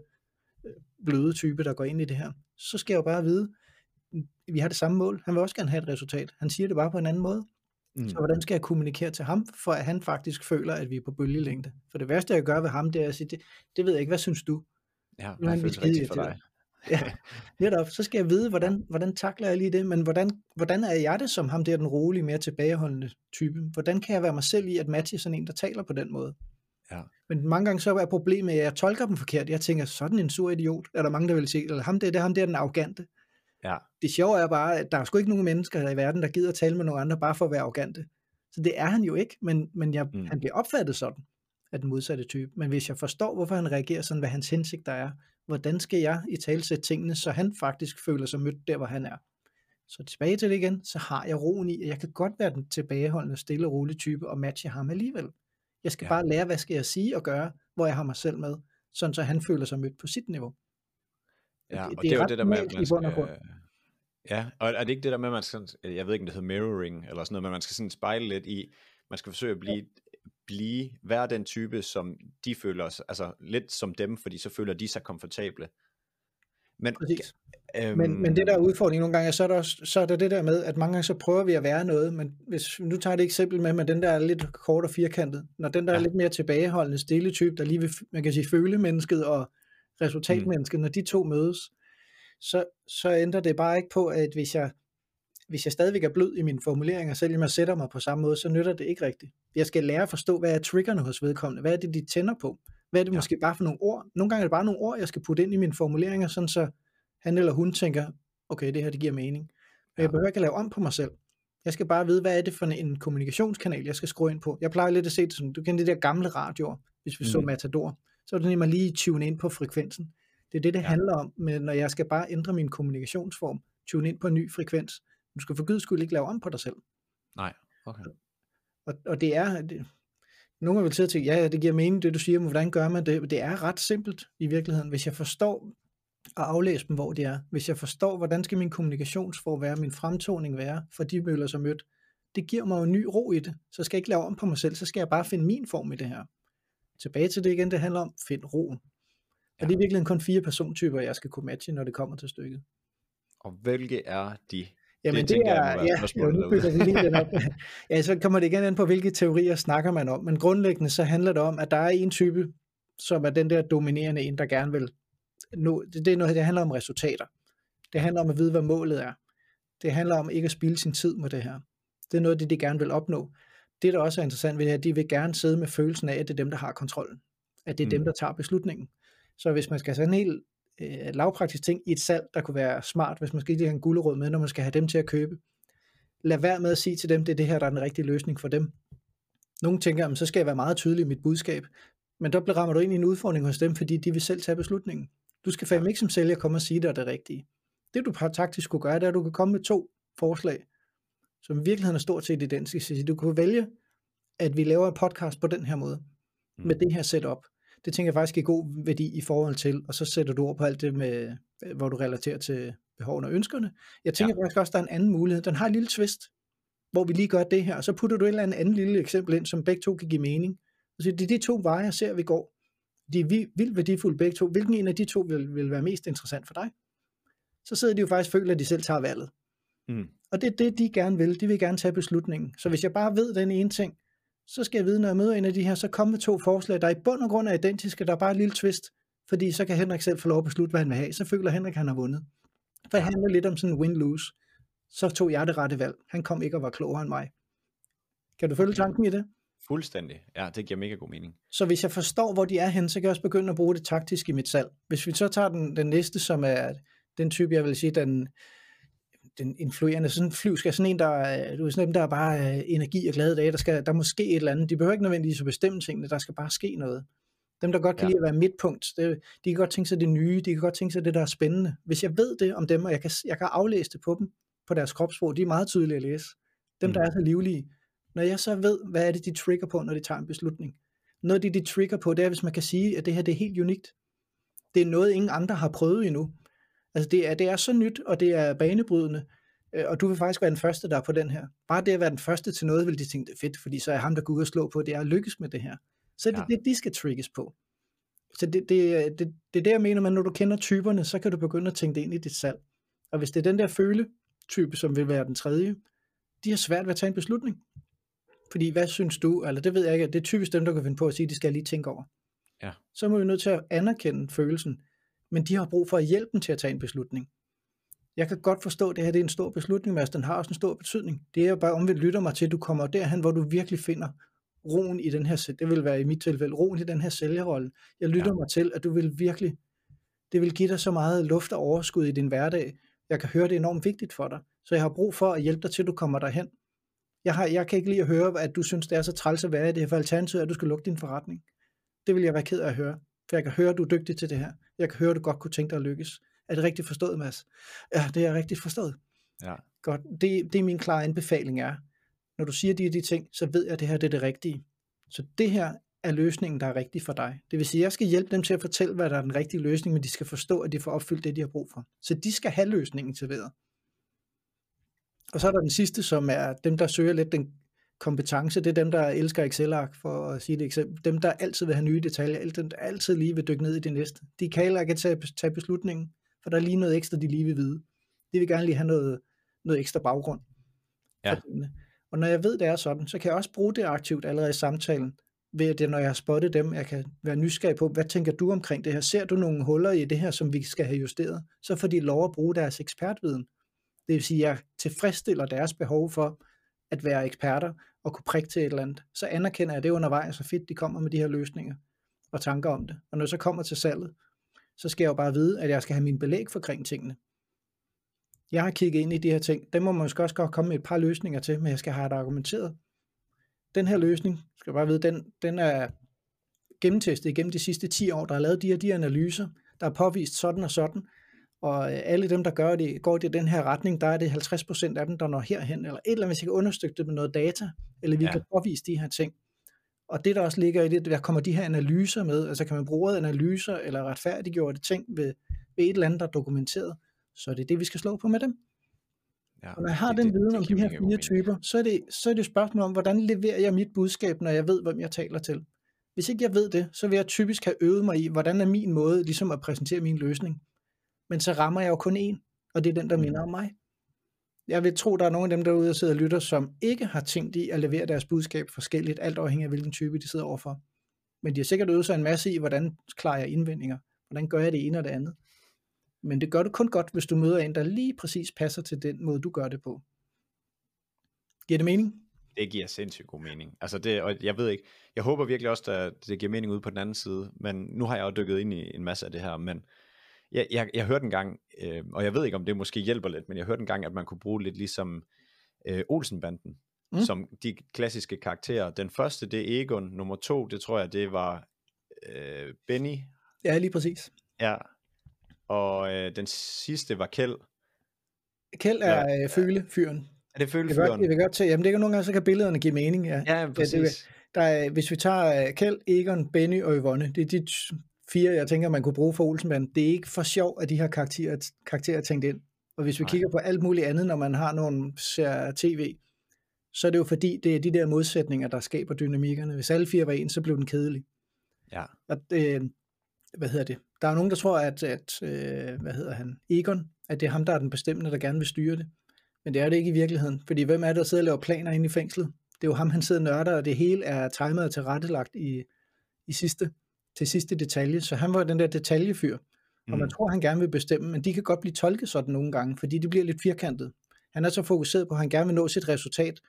Speaker 2: øh, bløde type, der går ind i det her, så skal jeg jo bare vide, vi har det samme mål. Han vil også gerne have et resultat. Han siger det bare på en anden måde. Mm. Så hvordan skal jeg kommunikere til ham, for at han faktisk føler, at vi er på bølgelængde? For det værste, jeg gør ved ham, det er at sige, det, det ved jeg ikke, hvad synes du?
Speaker 1: Ja, det føles rigtigt for dig.
Speaker 2: ja, netop. Så skal jeg vide, hvordan, hvordan takler jeg lige det, men hvordan, hvordan er jeg det som ham der, den rolige, mere tilbageholdende type? Hvordan kan jeg være mig selv i at matche sådan en, der taler på den måde?
Speaker 1: Ja.
Speaker 2: Men mange gange så er problemet, at jeg tolker dem forkert. Jeg tænker, sådan en sur idiot, er der mange, der vil sige, eller ham der, det er ham der, den arrogante.
Speaker 1: Ja.
Speaker 2: Det sjove er bare, at der er sgu ikke nogen mennesker i verden, der gider at tale med nogen andre, bare for at være arrogante. Så det er han jo ikke, men, men jeg, mm. han bliver opfattet sådan, af den modsatte type. Men hvis jeg forstår, hvorfor han reagerer sådan, hvad hans hensigter er, hvordan skal jeg i tale sætte tingene, så han faktisk føler sig mødt der, hvor han er. Så tilbage til det igen, så har jeg roen i, at jeg kan godt være den tilbageholdende, stille og rolige type og matche ham alligevel. Jeg skal ja. bare lære, hvad skal jeg sige og gøre, hvor jeg har mig selv med, sådan så han føler sig mødt på sit niveau.
Speaker 1: Ja, og det, det er jo det der med, at man skal, Ja, og er det ikke det der med, at man skal, jeg ved ikke, om det hedder mirroring, eller sådan noget, men man skal sådan spejle lidt i, man skal forsøge at blive, blive, være den type, som de føler, altså lidt som dem, fordi så føler de sig komfortable.
Speaker 2: Men, øhm, men, men det der er udfordringen nogle gange, så er, der også, så er der det der med, at mange gange så prøver vi at være noget, men hvis nu tager det eksempel med, med den der er lidt kort og firkantet, når den der ja. er lidt mere tilbageholdende, stille type, der lige vil, man kan sige, føle mennesket og resultatmennesket, mm. når de to mødes, så, så ændrer det bare ikke på, at hvis jeg, hvis jeg stadigvæk er blød i mine formuleringer, selvom jeg sætter mig på samme måde, så nytter det ikke rigtigt. Jeg skal lære at forstå, hvad er triggerne hos vedkommende, hvad er det, de tænder på, hvad er det ja. måske bare for nogle ord. Nogle gange er det bare nogle ord, jeg skal putte ind i mine formuleringer, sådan så han eller hun tænker, okay, det her det giver mening. Men ja. jeg behøver ikke at lave om på mig selv. Jeg skal bare vide, hvad er det for en kommunikationskanal, jeg skal skrue ind på. Jeg plejer lidt at se det som, du kender de der gamle radioer, hvis vi mm. så Matador. Så er det nemlig lige tune ind på frekvensen. Det er det, det ja. handler om, men når jeg skal bare ændre min kommunikationsform, tune ind på en ny frekvens. Du skal for guds skyld ikke lave om på dig selv.
Speaker 1: Nej, okay.
Speaker 2: Og, og det er, det, nogle vil sidde til, ja, det giver mening, det du siger, men hvordan gør man det? Det er ret simpelt i virkeligheden. Hvis jeg forstår og aflæse dem, hvor de er, hvis jeg forstår, hvordan skal min kommunikationsform være, min fremtoning være, for de møller sig mødt, det giver mig en ny ro i det. Så skal jeg ikke lave om på mig selv, så skal jeg bare finde min form i det her. Tilbage til det igen, det handler om, find roen. Ja. Og det er virkelig kun fire persontyper, jeg skal kunne matche, når det kommer til stykket.
Speaker 1: Og hvilke er de?
Speaker 2: Jamen det, det er, jeg, ja, jo, nu vi lige den op. [LAUGHS] ja, så kommer det igen an på, hvilke teorier snakker man om. Men grundlæggende så handler det om, at der er en type, som er den der dominerende en, der gerne vil nå, det, det er noget, det handler om resultater. Det handler om at vide, hvad målet er. Det handler om ikke at spilde sin tid med det her. Det er noget, det de gerne vil opnå. Det, der også er interessant ved det her, de vil gerne sidde med følelsen af, at det er dem, der har kontrollen. At det er mm. dem, der tager beslutningen. Så hvis man skal have en helt øh, lavpraktisk ting i et salg, der kunne være smart, hvis man skal have en gulderåd med, når man skal have dem til at købe, lad være med at sige til dem, det er det her, der er den rigtige løsning for dem. Nogle tænker, så skal jeg være meget tydelig i mit budskab, men der rammer du ind i en udfordring hos dem, fordi de vil selv tage beslutningen. Du skal fandme ikke som sælger komme og sige dig det rigtige. Det du taktisk kunne gøre, det er, at du kan komme med to forslag, som i virkeligheden er stort set identiske. Du kunne vælge, at vi laver en podcast på den her måde, med mm. det her setup det tænker jeg faktisk er god værdi i forhold til, og så sætter du ord på alt det med, hvor du relaterer til behovene og ønskerne. Jeg tænker ja. faktisk også, der er en anden mulighed. Den har en lille twist, hvor vi lige gør det her, og så putter du et eller andet andet lille eksempel ind, som begge to kan give mening. Og så det er de to veje, jeg ser, vi går. De er vildt værdifulde begge to. Hvilken en af de to vil, vil være mest interessant for dig? Så sidder de jo faktisk og føler, at de selv tager valget. Mm. Og det er det, de gerne vil. De vil gerne tage beslutningen. Så hvis jeg bare ved den ene ting, så skal jeg vide, når jeg møder en af de her, så kommer med to forslag, der i bund og grund er identiske, der er bare et lille twist, fordi så kan Henrik selv få lov at beslutte, hvad han vil have. Så føler Henrik, at han har vundet. For det handler lidt om sådan en win-lose. Så tog jeg det rette valg. Han kom ikke og var klogere end mig. Kan du følge tanken i det?
Speaker 1: Fuldstændig. Ja, det giver mega god mening.
Speaker 2: Så hvis jeg forstår, hvor de er hen, så kan jeg også begynde at bruge det taktisk i mit salg. Hvis vi så tager den, den næste, som er den type, jeg vil sige, den, den influerende, sådan en skal sådan en, der, du er sådan en, der er bare øh, energi og glade dage, der skal, der må ske et eller andet, de behøver ikke nødvendigvis at bestemme tingene, der skal bare ske noget. Dem, der godt kan ja. lide at være midtpunkt, det, de kan godt tænke sig det nye, de kan godt tænke sig det, der er spændende. Hvis jeg ved det om dem, og jeg kan, jeg kan aflæse det på dem, på deres kropssprog, de er meget tydelige at læse. Dem, mm. der er så livlige. Når jeg så ved, hvad er det, de trigger på, når de tager en beslutning. Noget af det, de trigger på, det er, hvis man kan sige, at det her det er helt unikt. Det er noget, ingen andre har prøvet endnu. Altså det er, det er så nyt, og det er banebrydende, øh, og du vil faktisk være den første, der er på den her. Bare det at være den første til noget, vil de tænke, det er fedt, fordi så er ham, der går ud og slå på, det er at lykkes med det her. Så det er ja. det, de skal trigges på. Så det, det, det, det er det, jeg mener, at når du kender typerne, så kan du begynde at tænke det ind i dit salg. Og hvis det er den der føle-type, som vil være den tredje, de har svært ved at tage en beslutning. Fordi hvad synes du, eller det ved jeg ikke, det er typisk dem, der kan finde på at sige, at de skal lige tænke over. Ja. Så er vi nødt til at anerkende følelsen men de har brug for hjælp til at tage en beslutning. Jeg kan godt forstå, at det her det er en stor beslutning, men den har også en stor betydning. Det er jo bare omvendt lytter mig til, at du kommer derhen, hvor du virkelig finder roen i den her, det vil være i mit tilfælde, roen i den her sælgerrolle. Jeg lytter ja. mig til, at du vil virkelig, det vil give dig så meget luft og overskud i din hverdag. Jeg kan høre, det er enormt vigtigt for dig. Så jeg har brug for at hjælpe dig til, at du kommer derhen. Jeg, har, jeg kan ikke lide at høre, at du synes, det er så træls at være i det her, for alternativet at du skal lukke din forretning. Det vil jeg være ked af at høre. For jeg kan høre, at du er dygtig til det her. Jeg kan høre, at du godt kunne tænke dig at lykkes. Er det rigtigt forstået, Mads? Ja, det er rigtigt forstået.
Speaker 1: Ja.
Speaker 2: Godt, det, det er min klare anbefaling er, når du siger de de ting, så ved jeg, at det her det er det rigtige. Så det her er løsningen, der er rigtig for dig. Det vil sige, at jeg skal hjælpe dem til at fortælle, hvad der er den rigtige løsning, men de skal forstå, at de får opfyldt det, de har brug for. Så de skal have løsningen til videre. Og så er der den sidste, som er dem, der søger lidt den kompetence. Det er dem, der elsker Excel-ark, for at sige det eksempel. Dem, der altid vil have nye detaljer. Dem, der altid lige vil dykke ned i det næste. De kan heller ikke tage, tage beslutningen, for der er lige noget ekstra, de lige vil vide. De vil gerne lige have noget, noget ekstra baggrund.
Speaker 1: Ja.
Speaker 2: Og når jeg ved, det er sådan, så kan jeg også bruge det aktivt allerede i samtalen, ved at det, når jeg har spottet dem, jeg kan være nysgerrig på, hvad tænker du omkring det her? Ser du nogle huller i det her, som vi skal have justeret? Så får de lov at bruge deres ekspertviden. Det vil sige, at jeg tilfredsstiller deres behov for at være eksperter og kunne prikke til et eller andet. Så anerkender jeg det undervejs, så fedt de kommer med de her løsninger og tanker om det. Og når jeg så kommer til salget, så skal jeg jo bare vide, at jeg skal have min belæg for kring tingene. Jeg har kigget ind i de her ting. Dem må man måske også godt komme med et par løsninger til, men jeg skal have det argumenteret. Den her løsning, skal jeg bare vide, den, den er gennemtestet igennem de sidste 10 år. Der er lavet de her de analyser, der er påvist sådan og sådan. Og øh, alle dem, der gør det, går det i den her retning, der er det 50% af dem, der når herhen, eller et eller andet, hvis jeg kan understøtte det med noget data, eller vi ja. kan påvise de her ting. Og det, der også ligger i det, der kommer de her analyser med, altså kan man bruge analyser eller retfærdiggjorte ting ved, ved et eller andet, der er dokumenteret, så er det det, vi skal slå på med dem. Ja, og når jeg har det, den viden det, om de her fire typer, så er, det, så er det et spørgsmål om, hvordan leverer jeg mit budskab, når jeg ved, hvem jeg taler til. Hvis ikke jeg ved det, så vil jeg typisk have øvet mig i, hvordan er min måde ligesom at præsentere min løsning. Men så rammer jeg jo kun en, og det er den, der minder om mig. Jeg vil tro, der er nogle af dem derude, der sidder og lytter, som ikke har tænkt i at levere deres budskab forskelligt, alt afhængig af hvilken type de sidder overfor. Men de har sikkert øvet sig en masse i, hvordan klarer jeg indvendinger, hvordan gør jeg det ene og det andet. Men det gør du kun godt, hvis du møder en, der lige præcis passer til den måde, du gør det på. Giver det mening?
Speaker 1: Det giver sindssygt god mening. Altså det, og jeg ved ikke, jeg håber virkelig også, at det giver mening ude på den anden side, men nu har jeg jo dykket ind i en masse af det her, men jeg, jeg, jeg hørte en gang, øh, og jeg ved ikke, om det måske hjælper lidt, men jeg hørte en gang, at man kunne bruge lidt ligesom øh, Olsenbanden, mm. som de klassiske karakterer. Den første, det er Egon. Nummer to, det tror jeg, det var øh, Benny.
Speaker 2: Ja, lige præcis.
Speaker 1: Ja, og øh, den sidste var Kjeld.
Speaker 2: Kjeld er ja, øh, følefyren.
Speaker 1: Er det følefyren?
Speaker 2: Jeg vil, godt til, jamen det kan nogle gange, så kan billederne give mening. Ja,
Speaker 1: ja præcis. Ja, det,
Speaker 2: der er, hvis vi tager uh, Kjeld, Egon, Benny og Yvonne, det er de fire, jeg tænker, man kunne bruge for Olsenbanden. Det er ikke for sjov, at de her karakterer, karakterer er tænkt ind. Og hvis vi Nej. kigger på alt muligt andet, når man har nogle ser tv, så er det jo fordi, det er de der modsætninger, der skaber dynamikkerne. Hvis alle fire var en, så blev den kedelig.
Speaker 1: Ja.
Speaker 2: Og det, hvad hedder det? Der er nogen, der tror, at, at øh, hvad hedder han, Egon, at det er ham, der er den bestemmende, der gerne vil styre det. Men det er det ikke i virkeligheden. Fordi hvem er det, der sidder og laver planer inde i fængslet? Det er jo ham, han sidder og nørder, og det hele er timet og tilrettelagt i, i sidste, til sidste detalje. Så han var den der detaljefyr. Mm. Og man mm. tror, han gerne vil bestemme, men de kan godt blive tolket sådan nogle gange, fordi de bliver lidt firkantet. Han er så fokuseret på, at han gerne vil nå sit resultat,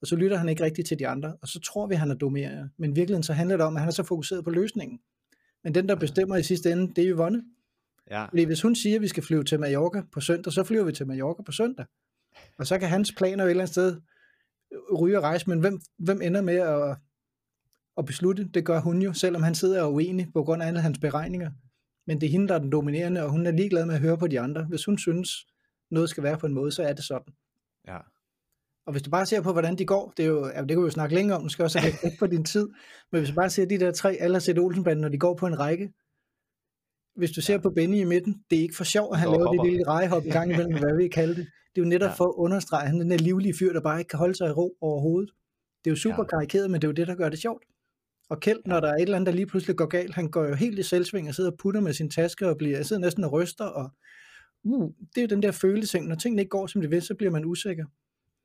Speaker 2: og så lytter han ikke rigtigt til de andre, og så tror vi, at han er dominerende. Men i virkeligheden så handler det om, at han er så fokuseret på løsningen. Men den, der bestemmer i sidste ende, det er Yvonne.
Speaker 1: Ja.
Speaker 2: Fordi hvis hun siger, at vi skal flyve til Mallorca på søndag, så flyver vi til Mallorca på søndag. Og så kan hans planer et eller andet sted ryge og rejse, men hvem, hvem ender med at, at beslutte? Det gør hun jo, selvom han sidder og er uenig på grund af alle hans beregninger. Men det er hende, der er den dominerende, og hun er ligeglad med at høre på de andre. Hvis hun synes, noget skal være på en måde, så er det sådan.
Speaker 1: Ja.
Speaker 2: Og hvis du bare ser på, hvordan de går, det, er jo, ja, det kan vi jo snakke længere om, du skal også have lidt på din tid, [LAUGHS] men hvis du bare ser de der tre aller set Olsenbanden, når de går på en række, hvis du ser ja. på Benny i midten, det er ikke for sjov, at han laver det lille rejehop i gang imellem, [LAUGHS] hvad vi kalde det. Det er jo netop ja. for at understrege, at han er den der livlige fyr, der bare ikke kan holde sig i ro overhovedet. Det er jo super ja. karikeret, men det er jo det, der gør det sjovt. Og Kjeld, når der er et eller andet, der lige pludselig går galt, han går jo helt i selvsving og sidder og putter med sin taske og bliver, sidder næsten og ryster. Og, uh, det er jo den der følelse, når tingene ikke går, som de vil, så bliver man usikker.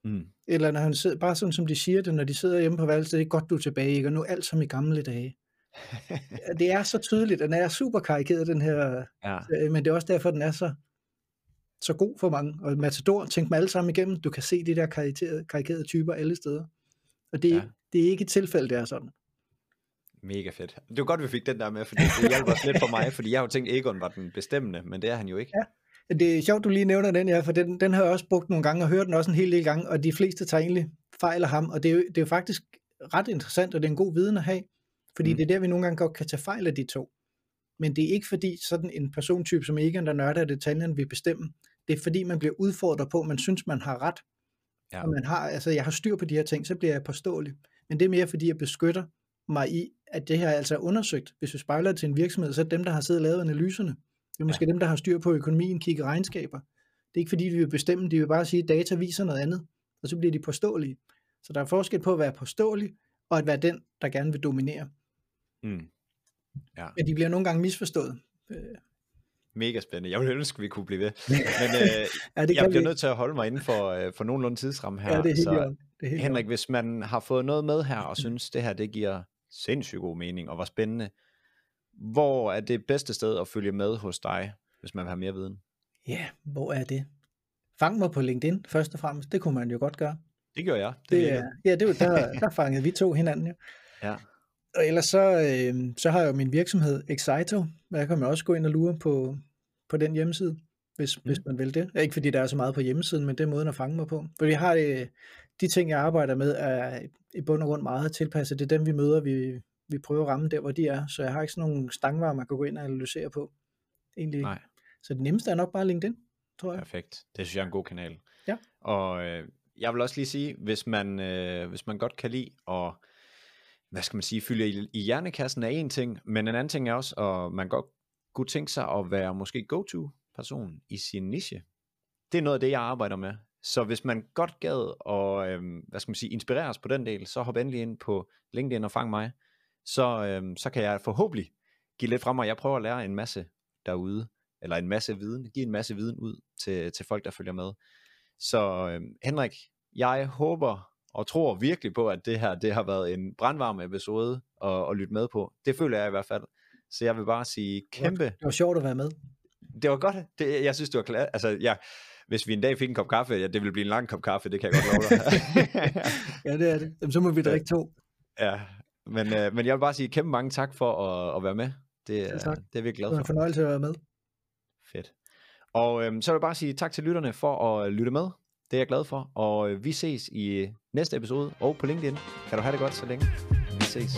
Speaker 2: Mm. Eller når han sidder, bare sådan som de siger det, når de sidder hjemme på værelset, det er godt, du er tilbage, ikke? og nu alt som i gamle dage. [LAUGHS] det er så tydeligt, den er super karikeret, den her, ja. men det er også derfor, den er så, så god for mange. Og Matador, tænk mig alle sammen igennem, du kan se de der karikerede, karikerede typer alle steder. Og det er, ja. det er ikke et tilfælde, det er sådan.
Speaker 1: Mega fedt. Det var godt, vi fik den der med, fordi det hjalp også lidt for mig, fordi jeg har jo tænkt, at Egon var den bestemmende, men det er han jo ikke.
Speaker 2: Ja. Det er sjovt, du lige nævner den her, for den, den har jeg også brugt nogle gange, og hørt den også en hel del gange, og de fleste tager egentlig fejl af ham, og det er, jo, det er jo faktisk ret interessant, og det er en god viden at have, fordi mm. det er der, vi nogle gange godt kan tage fejl af de to. Men det er ikke fordi sådan en persontype som Egan, der nørder detaljen, vil bestemme. Det er fordi, man bliver udfordret på, man synes, man har ret. Ja. Og man har, altså, jeg har styr på de her ting, så bliver jeg påståelig. Men det er mere fordi, jeg beskytter mig i, at det her altså er undersøgt. Hvis vi spejler til en virksomhed, så er det dem, der har siddet og lavet analyserne. Det er måske ja. dem, der har styr på økonomien, kigge regnskaber. Det er ikke fordi, vi vil bestemme, de vil bare sige, at data viser noget andet, og så bliver de påståelige. Så der er forskel på at være påståelig, og at være den, der gerne vil dominere. Mm. Ja. Men de bliver nogle gange misforstået. Øh.
Speaker 1: Mega spændende. Jeg ville ønske, at vi kunne blive ved. [LAUGHS] Men øh, ja, det jeg bliver vi. nødt til at holde mig inden for, øh, for nogenlunde tidsramme her.
Speaker 2: Ja, det er helt så, det er helt
Speaker 1: Henrik, hvis man har fået noget med her, og synes, det her det giver sindssygt god mening, og var spændende, hvor er det bedste sted at følge med hos dig, hvis man vil have mere viden?
Speaker 2: Ja, hvor er det? Fang mig på LinkedIn, først og fremmest. Det kunne man jo godt gøre.
Speaker 1: Det gjorde jeg.
Speaker 2: Det, det er, ja, det var, der, [LAUGHS] der fangede vi to hinanden jo. Ja. Og ellers så, øh, så har jeg jo min virksomhed Excito, jeg kan man også gå ind og lure på, på den hjemmeside, hvis, mm. hvis man vil det. Ikke fordi der er så meget på hjemmesiden, men det er måden at fange mig på. For vi har øh, de ting, jeg arbejder med, er i bund og grund meget tilpasset. Det er dem, vi møder, vi, vi prøver at ramme der, hvor de er. Så jeg har ikke sådan nogle stangvarer, man kan gå ind og analysere på. Egentlig. Nej. Så det nemmeste er nok bare LinkedIn, tror jeg.
Speaker 1: Perfekt. Det synes jeg er en god kanal. Ja. Og øh, jeg vil også lige sige, hvis man, øh, hvis man godt kan lide at hvad skal man sige, fylde i, i hjernekassen er en ting, men en anden ting er også, at man godt kunne tænke sig at være måske go-to-person i sin niche. Det er noget af det, jeg arbejder med. Så hvis man godt gad og, øhm, hvad skal man sige, inspireres på den del, så hop endelig ind på LinkedIn og fang mig. Så, øhm, så kan jeg forhåbentlig give lidt frem, og jeg prøver at lære en masse derude, eller en masse viden, give en masse viden ud til, til folk, der følger med. Så øhm, Henrik, jeg håber og tror virkelig på, at det her det har været en brandvarm episode at, at lytte med på. Det føler jeg i hvert fald. Så jeg vil bare sige kæmpe... Det
Speaker 2: var sjovt at være med.
Speaker 1: Det var godt. Det, jeg synes, det var klart. Altså, ja, hvis vi en dag fik en kop kaffe, ja, det ville blive en lang kop kaffe, det kan jeg godt love dig. [LAUGHS]
Speaker 2: ja, det er det. Jamen, så må vi drikke to.
Speaker 1: Ja, men, øh, men jeg vil bare sige kæmpe mange tak for at, at være med. Det, ja, tak. det er vi glade for. Det
Speaker 2: var en fornøjelse at være med.
Speaker 1: Fedt. Og øh, så vil jeg bare sige tak til lytterne for at lytte med. Det er jeg glad for. Og øh, vi ses i næste episode og på LinkedIn. Kan du have det godt så længe. Vi ses.